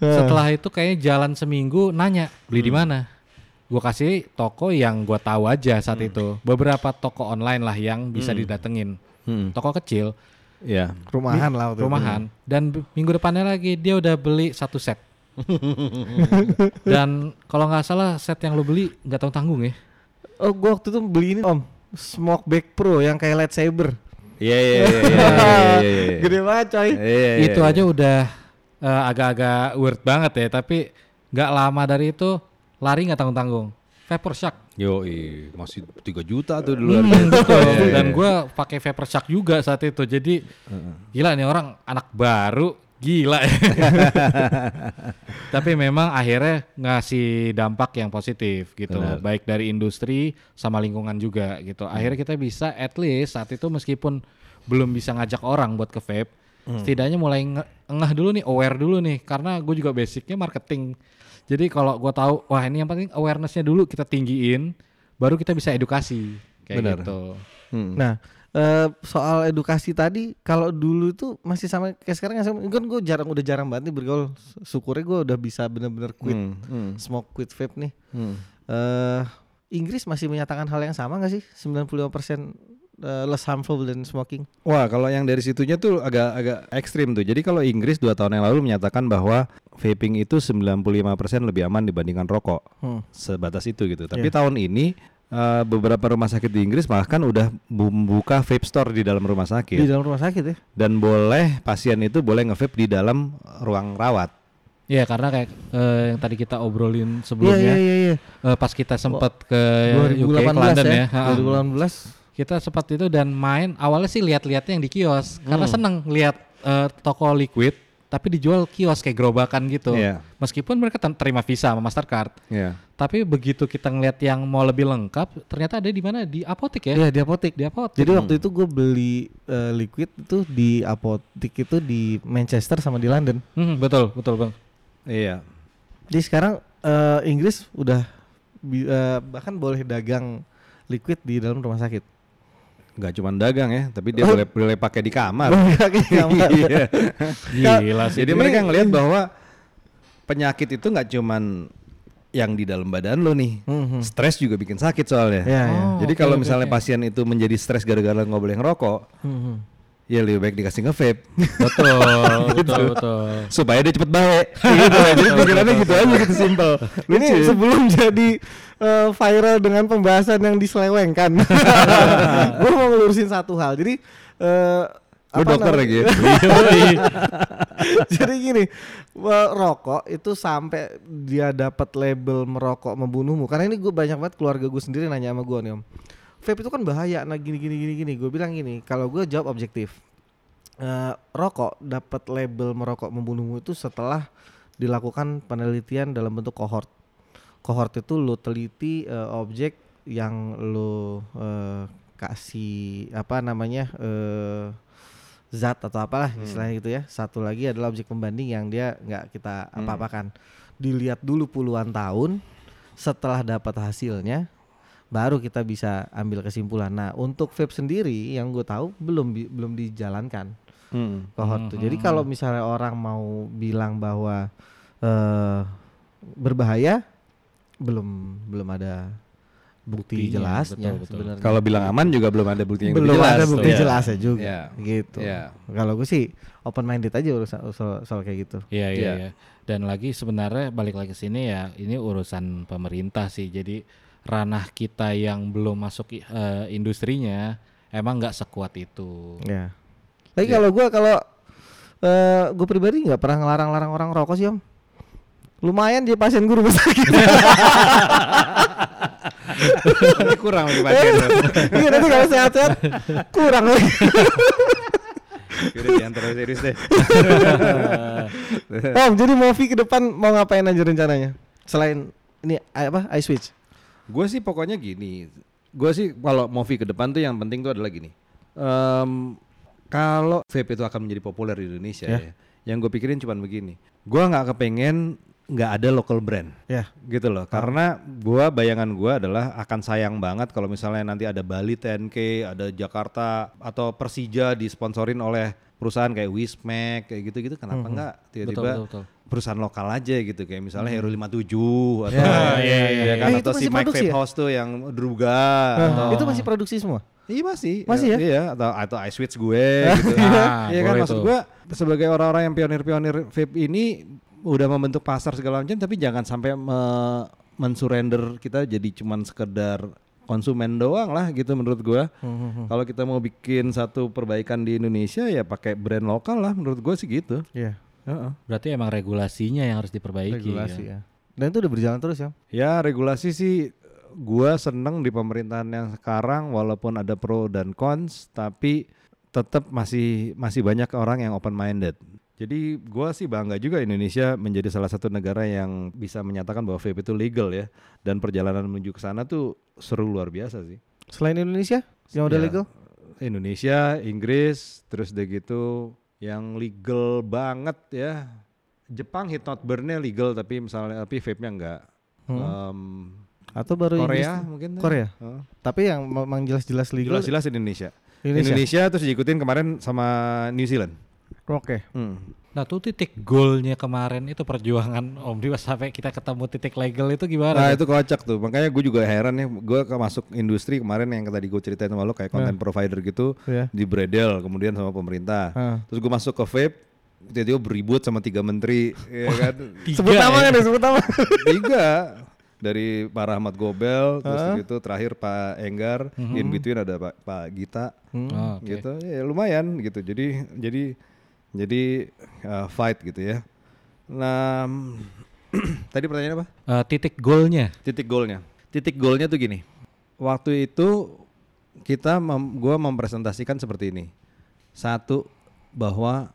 [SPEAKER 2] Eh.
[SPEAKER 3] Setelah itu kayaknya jalan seminggu nanya beli di mana. Gua kasih toko yang gua tahu aja saat itu. Beberapa toko online lah yang bisa didatengin.
[SPEAKER 1] Hmm.
[SPEAKER 3] Toko kecil,
[SPEAKER 1] Iya.
[SPEAKER 2] Rumahan lah waktu itu.
[SPEAKER 3] rumahan. Dan b- minggu depannya lagi dia udah beli satu set. Dan kalau nggak salah set yang lo beli nggak tanggung tanggung ya.
[SPEAKER 2] Oh, gua waktu itu beli ini Om, Smoke Back Pro yang kayak lightsaber.
[SPEAKER 1] Iya, iya, iya, iya, iya, iya, iya.
[SPEAKER 2] Gede banget coy.
[SPEAKER 1] Iya, iya,
[SPEAKER 3] itu
[SPEAKER 1] iya.
[SPEAKER 3] aja udah eh, agak-agak weird banget ya. Tapi nggak lama dari itu lari nggak tanggung tanggung. Vapor Shark.
[SPEAKER 1] Yo, masih 3 juta tuh dulu
[SPEAKER 3] Hmm, betul.
[SPEAKER 1] Iya, iya,
[SPEAKER 3] Dan
[SPEAKER 1] iya.
[SPEAKER 3] gue pakai Vapor Shark juga saat itu. Jadi gila nih orang anak baru gila. Tapi memang akhirnya ngasih dampak yang positif gitu,
[SPEAKER 1] Benar.
[SPEAKER 3] baik dari industri sama lingkungan juga gitu. Akhirnya kita bisa at least saat itu meskipun belum bisa ngajak orang buat ke vape, setidaknya mulai nge- ngeh dulu nih, aware dulu nih, karena gue juga basicnya marketing. Jadi kalau gue tahu, wah ini yang penting awarenessnya dulu kita tinggiin, baru kita bisa edukasi kayak
[SPEAKER 1] Benar.
[SPEAKER 3] gitu.
[SPEAKER 1] Hmm.
[SPEAKER 2] Nah, eh, soal edukasi tadi, kalau dulu itu masih sama kayak sekarang nggak sama. Kan gue jarang udah jarang banget nih bergaul. Syukurnya gue udah bisa bener-bener quit
[SPEAKER 1] Hmm, hmm,
[SPEAKER 2] smoke quit vape nih.
[SPEAKER 1] hmm.
[SPEAKER 2] eh Inggris masih menyatakan hal yang sama nggak sih? 95% eh, less harmful than smoking.
[SPEAKER 1] Wah, kalau yang dari situnya tuh agak agak ekstrim tuh. Jadi kalau Inggris dua tahun yang lalu menyatakan bahwa vaping itu 95% lebih aman dibandingkan rokok.
[SPEAKER 2] Hmm.
[SPEAKER 1] Sebatas itu gitu. Tapi
[SPEAKER 2] Iya.
[SPEAKER 1] tahun ini eh, beberapa rumah sakit di Inggris bahkan udah membuka vape store di dalam rumah
[SPEAKER 2] Di
[SPEAKER 1] sakit
[SPEAKER 2] dalam rumah sakit ya?
[SPEAKER 1] dan boleh pasien itu boleh nge-vape di dalam ruang rawat.
[SPEAKER 3] Iya karena kayak eh, yang tadi kita obrolin
[SPEAKER 2] Iya
[SPEAKER 3] sebelumnya
[SPEAKER 2] iya iya. iya.
[SPEAKER 3] eh, pas kita sempat ke UK
[SPEAKER 2] 2018
[SPEAKER 3] ke London
[SPEAKER 2] ya.
[SPEAKER 3] ya, ha-ha.
[SPEAKER 2] 2018
[SPEAKER 3] kita sempat itu dan main awalnya sih lihat-lihatnya yang di kios karena seneng lihat eh, toko liquid tapi dijual kios kayak gerobakan gitu.
[SPEAKER 1] Iya.
[SPEAKER 3] Meskipun mereka terima Visa sama Mastercard,
[SPEAKER 1] Iya.
[SPEAKER 3] tapi begitu kita ngeliat yang mau lebih lengkap, ternyata ada di mana di apotek ya.
[SPEAKER 2] Iya di apotek.
[SPEAKER 3] Di apotek.
[SPEAKER 2] Jadi waktu itu gue beli eh, liquid itu di apotek itu di Manchester sama di London.
[SPEAKER 3] Hmm, betul, betul bang.
[SPEAKER 1] Iya.
[SPEAKER 2] Jadi sekarang eh, Inggris udah eh, bahkan boleh dagang liquid di dalam rumah sakit.
[SPEAKER 1] Nggak cuma dagang ya, tapi dia
[SPEAKER 2] Oh.
[SPEAKER 1] boleh boleh pakai di kamar. Iya.
[SPEAKER 3] Gila sih.
[SPEAKER 1] Jadi mereka ngelihat bahwa penyakit itu nggak cuman yang di dalam badan lo nih.
[SPEAKER 2] Mhm.
[SPEAKER 1] Stres juga bikin sakit soalnya.
[SPEAKER 2] Iya, iya.
[SPEAKER 3] Oh,
[SPEAKER 1] Jadi kalau misalnya
[SPEAKER 3] oke.
[SPEAKER 1] pasien itu menjadi stres gara-gara nggak boleh ngerokok,
[SPEAKER 2] Mhm.
[SPEAKER 1] Ya lebih baik dikasih nge-vape
[SPEAKER 3] betul, betul, betul.
[SPEAKER 1] supaya dia cepet baik. gitu. Jadi pikirannya gitu aja gitu simpel.
[SPEAKER 2] Ini sebelum jadi eh, viral dengan pembahasan yang diselewengkan. gue mau ngelurusin satu hal. Jadi eh
[SPEAKER 1] Lu dokter lagi ya?
[SPEAKER 2] Jadi gini, eh, rokok itu sampai dia dapat label merokok membunuhmu. Karena ini gue banyak banget keluarga gue sendiri nanya sama gue nih om. Vape itu kan bahaya. Nah gini gini gini gini. Gue bilang gini, kalau gue jawab objektif, Eh, rokok dapat label merokok membunuhmu itu setelah dilakukan penelitian dalam bentuk kohort. Kohort itu lo teliti eh, objek yang lo eh, kasih apa namanya eh, zat atau apalah istilahnya gitu ya. Satu lagi adalah objek pembanding yang dia nggak kita apa-apakan. Dilihat dulu puluhan tahun, setelah dapat hasilnya, baru kita bisa ambil kesimpulan. Nah, untuk vape sendiri yang gue tahu belum bi- belum dijalankan
[SPEAKER 1] Hmm.
[SPEAKER 2] kohort tuh. Jadi kalau misalnya orang mau bilang bahwa eh berbahaya, belum belum ada bukti
[SPEAKER 3] Buktinya, betul.
[SPEAKER 2] sebenarnya.
[SPEAKER 1] Kalau bilang aman juga belum ada bukti yang
[SPEAKER 2] belum
[SPEAKER 1] jelas.
[SPEAKER 2] ada bukti
[SPEAKER 1] Iya.
[SPEAKER 2] jelasnya juga,
[SPEAKER 1] Iya.
[SPEAKER 2] gitu.
[SPEAKER 1] Iya.
[SPEAKER 2] Kalau gue sih open minded aja urusan soal, soal kayak gitu.
[SPEAKER 3] Iya iya
[SPEAKER 1] Iya.
[SPEAKER 3] iya. Dan lagi sebenarnya balik lagi ke sini ya ini urusan pemerintah sih. Jadi ranah kita yang belum masuk eh, industrinya emang nggak sekuat itu.
[SPEAKER 2] Ya. Tapi kalau gue kalau eh gue pribadi nggak pernah ngelarang-larang orang rokok sih om. Lumayan dia pasien gue rumah sakit.
[SPEAKER 1] Ini kurang lagi pasien.
[SPEAKER 2] Iya nanti kalau sehat-sehat kurang lagi.
[SPEAKER 1] Yaudah jangan terlalu serius deh.
[SPEAKER 2] Om, jadi movie ke depan mau ngapain aja rencananya? Selain ini apa? I switch.
[SPEAKER 1] Gue sih pokoknya gini. Gue sih kalau movie ke depan tuh yang penting tuh adalah gini. Em, kalau vape itu akan menjadi populer di Indonesia
[SPEAKER 2] Ya.
[SPEAKER 1] ya. Yang gue pikirin cuma begini. Gue nggak kepengen nggak ada local brand
[SPEAKER 2] Ya.
[SPEAKER 1] gitu loh. Karena gua bayangan gua adalah akan sayang banget kalau misalnya nanti ada Bali 10K, ada Jakarta atau Persija disponsorin oleh perusahaan kayak Wismac kayak gitu-gitu kenapa enggak
[SPEAKER 3] Betul,
[SPEAKER 1] tiba-tiba perusahaan lokal aja gitu kayak misalnya Hero 57 atau
[SPEAKER 2] Ya,
[SPEAKER 3] iya, iya,
[SPEAKER 1] ya kan
[SPEAKER 2] iya. Eh, itu
[SPEAKER 1] atau si Mike Vape
[SPEAKER 2] ya?
[SPEAKER 1] House tuh yang Druga atau
[SPEAKER 2] itu masih produksi semua.
[SPEAKER 1] Iya masih.
[SPEAKER 2] Masih ya?
[SPEAKER 1] Iya, atau atau I switch gue gitu.
[SPEAKER 3] Ah,
[SPEAKER 1] Iya kan maksud
[SPEAKER 3] tuh.
[SPEAKER 1] gue sebagai orang-orang yang pionir-pionir vape ini udah membentuk pasar segala macam tapi jangan sampai me- mensurrender kita jadi cuman sekedar konsumen doang lah gitu menurut gua.
[SPEAKER 2] Hmm,
[SPEAKER 1] Kalau kita mau bikin satu perbaikan di Indonesia ya pakai brand lokal lah menurut gue sih gitu.
[SPEAKER 2] Iya.
[SPEAKER 1] Heeh.
[SPEAKER 3] Berarti emang regulasinya yang harus diperbaiki.
[SPEAKER 2] Regulasi
[SPEAKER 3] ya.
[SPEAKER 2] ya. Dan itu udah berjalan terus ya.
[SPEAKER 1] Ya regulasi sih gua seneng di pemerintahan yang sekarang walaupun ada pro dan cons tapi tetap masih masih banyak orang yang open minded. Jadi gua sih bangga juga Indonesia menjadi salah satu negara yang bisa menyatakan bahwa vape itu legal ya dan perjalanan menuju ke sana tuh seru luar biasa sih.
[SPEAKER 2] Selain Indonesia yang udah
[SPEAKER 1] Ya,
[SPEAKER 2] legal?
[SPEAKER 1] Indonesia, Inggris, terus udah gitu yang legal banget ya. Jepang heat not burn-nya legal tapi misalnya tapi vape-nya enggak. Em,
[SPEAKER 2] Atau baru
[SPEAKER 1] Korea
[SPEAKER 2] Inggris?
[SPEAKER 1] mungkin ya?
[SPEAKER 2] Korea.
[SPEAKER 1] Heeh.
[SPEAKER 2] Tapi yang memang jelas-jelas legal.
[SPEAKER 1] Jelas-jelas Indonesia.
[SPEAKER 2] Indonesia.
[SPEAKER 1] Indonesia. terus diikutin kemarin sama New Zealand.
[SPEAKER 2] Oke.
[SPEAKER 1] Hmm.
[SPEAKER 3] Nah tuh titik goalnya kemarin itu perjuangan Om Dimas sampai kita ketemu titik legal itu gimana?
[SPEAKER 1] Nah
[SPEAKER 3] tuh?
[SPEAKER 1] itu kocak tuh, makanya gue juga heran ya, gue ke masuk industri kemarin yang tadi gue ceritain sama lo kayak content provider gitu
[SPEAKER 2] Iya.
[SPEAKER 1] di Bredel, kemudian sama pemerintah.
[SPEAKER 2] Ah.
[SPEAKER 1] Terus gue masuk ke vape, tiba-tiba beribut sama tiga menteri, ya kan?
[SPEAKER 3] Tiga
[SPEAKER 2] Sebut nama
[SPEAKER 3] ya?
[SPEAKER 2] kan ya, sebut nama.
[SPEAKER 1] tiga dari Pak Rahmat Gobel, terus gitu terakhir Pak Enggar, in between ada Pak, Pak Gita,
[SPEAKER 3] Oh, oke.
[SPEAKER 1] gitu, ya lumayan gitu. Jadi jadi jadi uh, fight gitu ya. Nah, tadi pertanyaan apa?
[SPEAKER 3] Eh, titik goalnya.
[SPEAKER 1] Titik golnya. Titik golnya tuh gini. Waktu itu kita mem, gua mempresentasikan seperti ini. Satu bahwa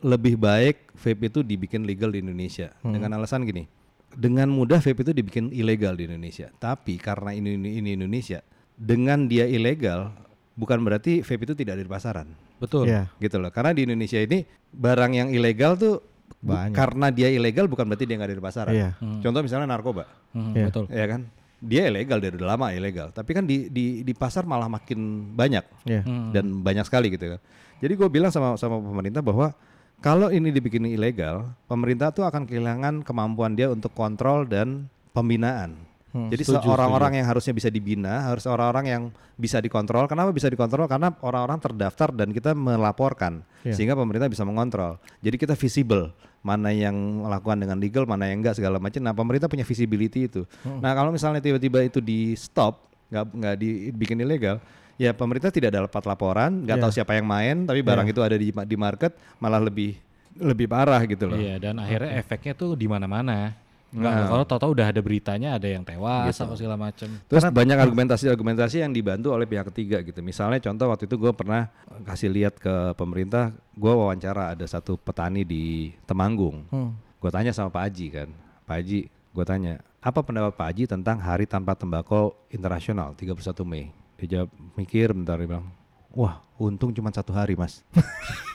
[SPEAKER 1] lebih baik vape itu dibikin legal di Indonesia dengan alasan gini. Dengan mudah vape itu dibikin ilegal di Indonesia. Tapi karena ini ini, ini Indonesia, dengan dia ilegal bukan berarti vape itu tidak ada di pasaran.
[SPEAKER 3] Betul.
[SPEAKER 2] Iya.
[SPEAKER 1] Gitu loh. Karena di Indonesia ini barang yang ilegal tuh
[SPEAKER 2] Banyak.
[SPEAKER 1] karena dia ilegal bukan berarti dia nggak ada di pasaran.
[SPEAKER 2] Iya.
[SPEAKER 1] Contoh misalnya narkoba.
[SPEAKER 3] Hmm,
[SPEAKER 2] Iya.
[SPEAKER 3] Betul.
[SPEAKER 1] Ya kan? Dia ilegal dari udah lama ilegal, tapi kan di di di pasar malah makin banyak
[SPEAKER 2] Iya.
[SPEAKER 3] Hmm.
[SPEAKER 1] dan banyak sekali gitu kan. Jadi gue bilang sama sama pemerintah bahwa kalau ini dibikin ilegal, pemerintah tuh akan kehilangan kemampuan dia untuk kontrol dan pembinaan. Jadi
[SPEAKER 3] setuju,
[SPEAKER 1] orang-orang yang harusnya bisa dibina, harus orang-orang yang bisa dikontrol. Kenapa bisa dikontrol? Karena orang-orang terdaftar dan kita melaporkan,
[SPEAKER 2] Iya.
[SPEAKER 1] sehingga pemerintah bisa mengontrol. Jadi kita visible mana yang melakukan dengan legal, mana yang enggak segala macam. Nah pemerintah punya visibility itu. Nah kalau misalnya tiba-tiba itu di stop, nggak nggak dibikin ilegal, ya pemerintah tidak dapat laporan, nggak
[SPEAKER 2] Iya.
[SPEAKER 1] tahu siapa yang main, tapi barang itu ada di di market malah lebih lebih parah gitu loh.
[SPEAKER 3] Iya, dan akhirnya efeknya tuh di mana-mana. Enggak,
[SPEAKER 1] Nah.
[SPEAKER 3] kalau tahu-tahu udah ada beritanya ada yang tewas
[SPEAKER 1] Gitu.
[SPEAKER 3] apa segala macam.
[SPEAKER 1] Terus banyak argumentasi-argumentasi yang dibantu oleh pihak ketiga gitu. Misalnya contoh waktu itu gue pernah kasih lihat ke pemerintah, gue wawancara ada satu petani di Temanggung.
[SPEAKER 2] Hmm.
[SPEAKER 1] Gue tanya sama Pak Haji kan, Pak Haji, gue tanya apa pendapat Pak Haji tentang Hari Tanpa Tembakau Internasional 31 Mei? Dia jawab mikir bentar dia bilang, wah untung cuma satu hari mas.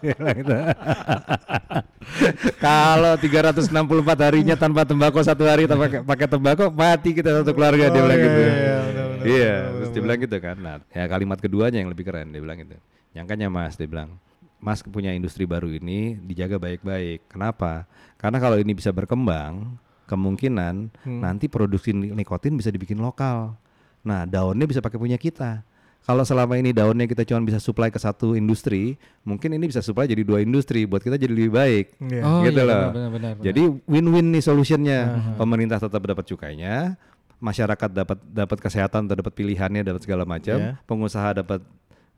[SPEAKER 1] Dia. Kalau 364 harinya tanpa tembakau satu hari tanpa pakai- tembakau mati kita satu keluarga dia
[SPEAKER 2] Oh,
[SPEAKER 1] bilang
[SPEAKER 2] iya,
[SPEAKER 1] gitu.
[SPEAKER 2] iya, iya,
[SPEAKER 1] Iya, terus dia bilang gitu kan. Nah, ya kalimat keduanya yang lebih keren dia bilang gitu. Nyangkanya Mas dia bilang, Mas punya industri baru ini dijaga baik-baik. Kenapa? Karena kalau ini bisa berkembang, kemungkinan nanti produksi ni- nikotin bisa dibikin lokal. Nah, daunnya bisa pakai punya kita. Kalau selama ini daunnya kita cuma bisa supply ke satu industri, mungkin ini bisa supply jadi dua industri. Buat kita jadi lebih baik.
[SPEAKER 2] Iya.
[SPEAKER 3] Oh
[SPEAKER 1] gitu
[SPEAKER 3] iya,
[SPEAKER 1] loh.
[SPEAKER 3] benar-benar.
[SPEAKER 1] Jadi win-win nih solutionnya. Pemerintah tetap dapat cukainya, masyarakat dapat dapat kesehatan, dapat pilihannya, dapat segala macam.
[SPEAKER 2] Iya.
[SPEAKER 1] Pengusaha dapat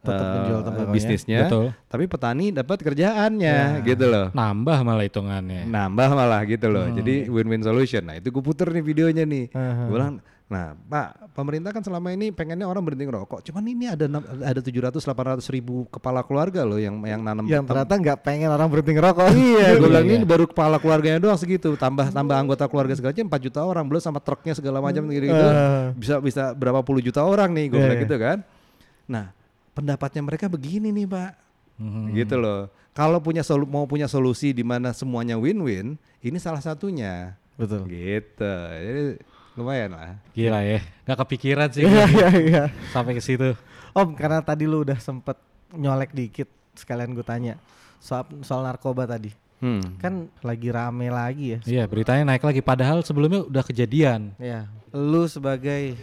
[SPEAKER 2] Tetap
[SPEAKER 1] eh,
[SPEAKER 2] menjual tembakonya.
[SPEAKER 1] bisnisnya,
[SPEAKER 3] Betul.
[SPEAKER 1] tapi petani dapat kerjaannya, gitu loh.
[SPEAKER 3] Nambah malah hitungannya.
[SPEAKER 1] Nambah malah gitu loh. Jadi win-win solution. Nah itu gue puter nih videonya nih.
[SPEAKER 2] Aha.
[SPEAKER 1] Gue bilang, nah Pak, pemerintah kan selama ini pengennya orang berhenti ngerokok. Cuman ini ada ada 700-800 ribu kepala keluarga loh yang yang nanam
[SPEAKER 2] Yang ternyata nggak pengen orang berhenti ngerokok.
[SPEAKER 1] Iya, gue bilang
[SPEAKER 3] Iya.
[SPEAKER 1] ini baru kepala keluarganya doang segitu, tambah tambah anggota keluarga segala macam 4 juta orang, belum sama truknya segala macam gitu gitu. Bisa bisa berapa puluh juta orang nih, gue bilang
[SPEAKER 2] iya.
[SPEAKER 1] gitu kan. Nah, pendapatnya mereka begini nih, Pak.
[SPEAKER 3] Mhm.
[SPEAKER 1] Gitu loh. Kalau punya solu- mau punya solusi di mana semuanya win-win, ini salah satunya.
[SPEAKER 2] Betul.
[SPEAKER 1] Gitu. Jadi lumayan lah.
[SPEAKER 3] Gila ya, nggak kepikiran sih
[SPEAKER 2] Iya iya iya.
[SPEAKER 3] sampai ke situ.
[SPEAKER 2] Om, karena tadi lu udah sempet nyolek dikit, sekalian gue tanya soal soal narkoba tadi.
[SPEAKER 1] Hmm.
[SPEAKER 2] Kan lagi rame lagi ya.
[SPEAKER 3] Iya, beritanya naik lagi. Padahal sebelumnya udah kejadian.
[SPEAKER 2] Ya, lu sebagai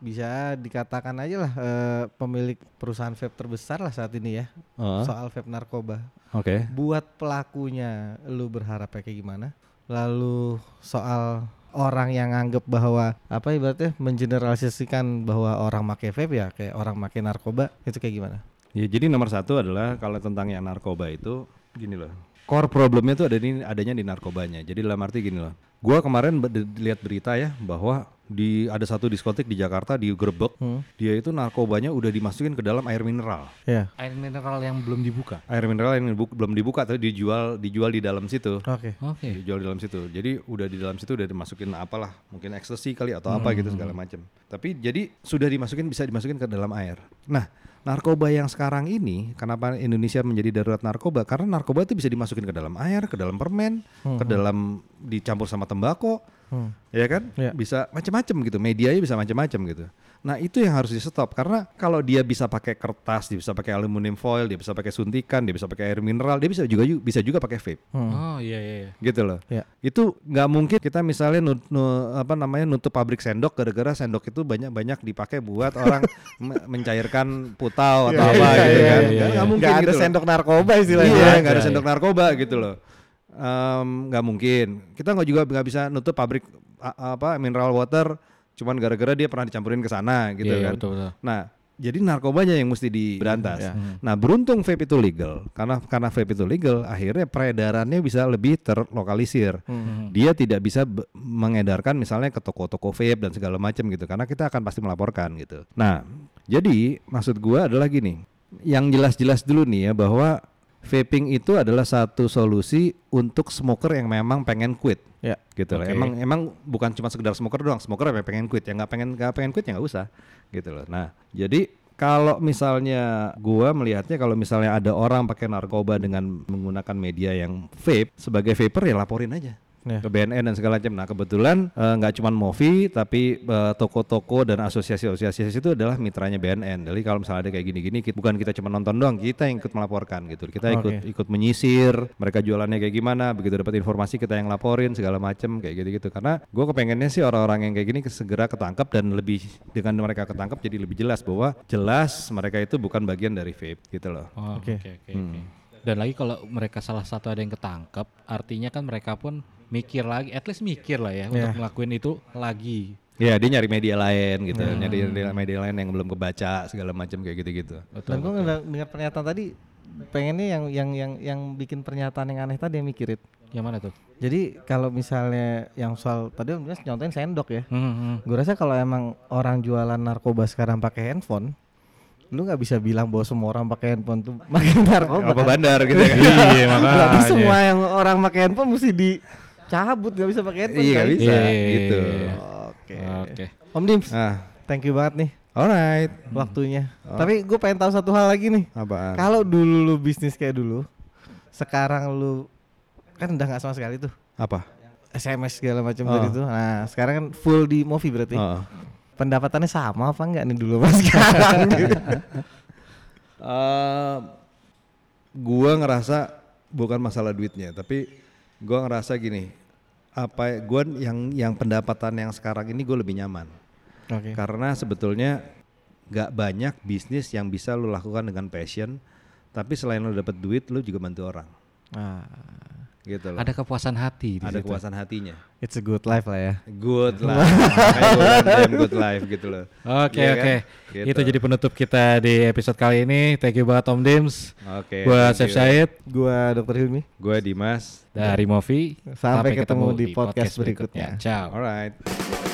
[SPEAKER 2] bisa dikatakan aja lah eh, pemilik perusahaan vape terbesar lah saat ini ya
[SPEAKER 1] Oh,
[SPEAKER 2] soal vape narkoba.
[SPEAKER 1] Oke.
[SPEAKER 2] Buat pelakunya, lu berharap kayak gimana? Lalu soal orang yang anggap bahwa apa ibaratnya mengeneralisasikan bahwa orang make vape ya kayak orang make narkoba itu kayak gimana?
[SPEAKER 1] Ya jadi nomor satu adalah kalau tentang yang narkoba itu gini loh. Core problemnya itu ada di adanya di narkobanya. Jadi dalam arti gini loh. Gua kemarin lihat berita ya bahwa di ada satu diskotik di Jakarta di Grebek.
[SPEAKER 2] Hmm.
[SPEAKER 1] Dia itu narkobanya udah dimasukin ke dalam air mineral.
[SPEAKER 2] Ya.
[SPEAKER 3] Air mineral yang belum dibuka.
[SPEAKER 1] Air mineral yang dibu- belum dibuka tapi dijual dijual di dalam situ.
[SPEAKER 2] Oke.
[SPEAKER 3] Oke.
[SPEAKER 1] Dijual di dalam situ. Jadi udah di dalam situ udah dimasukin apalah, mungkin ekstasi kali atau apa gitu segala macam. Tapi jadi sudah dimasukin bisa dimasukin ke dalam air. Nah, narkoba yang sekarang ini kenapa Indonesia menjadi darurat narkoba? Karena narkoba itu bisa dimasukin ke dalam air, ke dalam permen, ke dalam dicampur sama tembakau,
[SPEAKER 2] Hmm.
[SPEAKER 1] ya kan?
[SPEAKER 2] Ya.
[SPEAKER 1] Bisa macam-macam gitu. Medianya bisa macam-macam gitu. Nah, itu yang harus di stop karena kalau dia bisa pakai kertas, dia bisa pakai aluminium foil, dia bisa pakai suntikan, dia bisa pakai air mineral, dia bisa juga bisa juga pakai vape
[SPEAKER 3] Oh iya iya. iya.
[SPEAKER 1] gitu loh.
[SPEAKER 2] Ya.
[SPEAKER 1] Itu nggak mungkin kita misalnya nut, nu- apa namanya nutup pabrik sendok gara-gara sendok itu banyak-banyak dipakai buat orang me- mencairkan putau atau
[SPEAKER 2] Iya,
[SPEAKER 1] apa
[SPEAKER 2] iya,
[SPEAKER 1] gitu
[SPEAKER 2] iya,
[SPEAKER 1] kan.
[SPEAKER 3] iya,
[SPEAKER 1] Nggak- mungkin
[SPEAKER 2] Nggak ada
[SPEAKER 1] gitu
[SPEAKER 2] sendok narkoba istilahnya.
[SPEAKER 1] Iya,
[SPEAKER 3] Nggak
[SPEAKER 1] nggak ada sendok narkoba gitu loh. Em, nggak mungkin. Kita nggak juga nggak bisa nutup pabrik apa mineral water cuman gara-gara dia pernah dicampurin ke sana gitu
[SPEAKER 3] Iya, iya,
[SPEAKER 1] kan.
[SPEAKER 3] betul betul.
[SPEAKER 1] Nah, Jadi narkobanya yang mesti diberantas.
[SPEAKER 2] Ya.
[SPEAKER 1] Nah, beruntung vape itu legal. Karena karena vape itu legal, akhirnya peredarannya bisa lebih terlokalisir.
[SPEAKER 2] Hmm.
[SPEAKER 1] Dia tidak bisa mengedarkan misalnya ke toko-toko vape dan segala macam gitu. Karena kita akan pasti melaporkan gitu. Nah, jadi maksud gua adalah gini. Yang jelas-jelas dulu nih ya bahwa vaping itu adalah satu solusi untuk smoker yang memang pengen quit
[SPEAKER 2] Ya.
[SPEAKER 1] gitu loh.
[SPEAKER 3] Oke.
[SPEAKER 1] Emang emang bukan cuma sekedar smoker doang. Smoker yang pengen quit, yang nggak pengen nggak pengen quit ya nggak usah gitu loh. Nah, jadi kalau misalnya gua melihatnya kalau misalnya ada orang pakai narkoba dengan menggunakan media yang vape sebagai vapor ya laporin aja
[SPEAKER 2] Ya.
[SPEAKER 1] ke BNN dan segala macam. Nah kebetulan eh, nggak cuma Movi tapi eh, toko-toko dan asosiasi-asosiasi itu adalah mitranya BNN. Jadi kalau misalnya ada kayak gini-gini, bukan kita cuma nonton doang, kita yang ikut melaporkan gitu. Kita ikut
[SPEAKER 2] Oke.
[SPEAKER 1] ikut menyisir, mereka jualannya kayak gimana, begitu dapat informasi kita yang laporin segala macam kayak gitu-gitu. Karena gue kepengennya sih orang-orang yang kayak gini segera ketangkap dan lebih dengan mereka ketangkap jadi lebih jelas bahwa jelas mereka itu bukan bagian dari vape gitu loh.
[SPEAKER 3] Oh,
[SPEAKER 2] Oke.
[SPEAKER 3] Oke, oke, oke. Dan lagi kalau mereka salah satu ada yang ketangkep, artinya kan mereka pun mikir lagi, at least mikir lah ya
[SPEAKER 2] Iya.
[SPEAKER 3] untuk ngelakuin itu lagi.
[SPEAKER 1] Ya dia nyari media lain gitu, nyari nyari media lain yang belum kebaca segala macam kayak gitu-gitu.
[SPEAKER 2] Dan gue dengar pernyataan tadi pengennya yang yang yang yang bikin pernyataan yang aneh tadi yang mikirin.
[SPEAKER 3] Yang mana tuh?
[SPEAKER 2] Jadi kalau misalnya yang soal tadi nyontain sendok ya.
[SPEAKER 3] Hmm, hmm.
[SPEAKER 2] Gue rasa kalau emang orang jualan narkoba sekarang pakai handphone, lu nggak bisa bilang bahwa semua orang pakai handphone tuh pakai narkoba.
[SPEAKER 1] Apa bandar gitu ya kan?
[SPEAKER 3] Iya
[SPEAKER 2] Berarti semua yang orang pakai handphone mesti dicabut nggak bisa pakai handphone.
[SPEAKER 1] Iya nggak
[SPEAKER 2] kan?
[SPEAKER 1] bisa
[SPEAKER 3] Iya.
[SPEAKER 1] gitu.
[SPEAKER 2] Oke.
[SPEAKER 3] Oke.
[SPEAKER 2] Om Dims,
[SPEAKER 1] Ah,
[SPEAKER 2] thank you banget nih
[SPEAKER 1] alright.
[SPEAKER 2] waktunya. Tapi gue pengen tahu satu hal lagi nih.
[SPEAKER 1] Apaan?
[SPEAKER 2] Kalau dulu lu bisnis kayak dulu, sekarang lu kan udah nggak sama sekali tuh
[SPEAKER 1] Apa?
[SPEAKER 2] SMS segala macam
[SPEAKER 1] Oh.
[SPEAKER 2] tadi tuh. Nah sekarang kan full di movie berarti.
[SPEAKER 1] Oh.
[SPEAKER 2] Pendapatannya sama apa enggak nih dulu pas sekarang? gitu?
[SPEAKER 1] Eh, gua ngerasa bukan masalah duitnya, tapi gua ngerasa gini, apa ya- gua yang yang pendapatan yang sekarang ini gue lebih nyaman.
[SPEAKER 2] Oke.
[SPEAKER 1] Karena sebetulnya nggak banyak bisnis yang bisa lu lakukan dengan passion, tapi selain lu dapat duit, lu juga bantu orang.
[SPEAKER 2] Ah,
[SPEAKER 1] Gitu loh.
[SPEAKER 3] Ada kepuasan hati di
[SPEAKER 1] Ada
[SPEAKER 3] situ.
[SPEAKER 1] kepuasan hatinya.
[SPEAKER 2] it's a good life lah ya.
[SPEAKER 1] Good life. Kayak gua good life gitu loh.
[SPEAKER 3] Oke
[SPEAKER 1] Iya
[SPEAKER 3] oke.
[SPEAKER 1] kan? Gitu.
[SPEAKER 3] Itu jadi penutup kita di episode kali ini. Thank you banget Om Dims.
[SPEAKER 1] Oke.
[SPEAKER 3] Gua
[SPEAKER 1] thank
[SPEAKER 3] Chef. Syed
[SPEAKER 2] Gua Dokter Hilmi.
[SPEAKER 1] Gue Dimas.
[SPEAKER 3] dari Movi.
[SPEAKER 2] Sampai ketemu di podcast berikutnya.
[SPEAKER 3] Ciao.
[SPEAKER 1] Alright.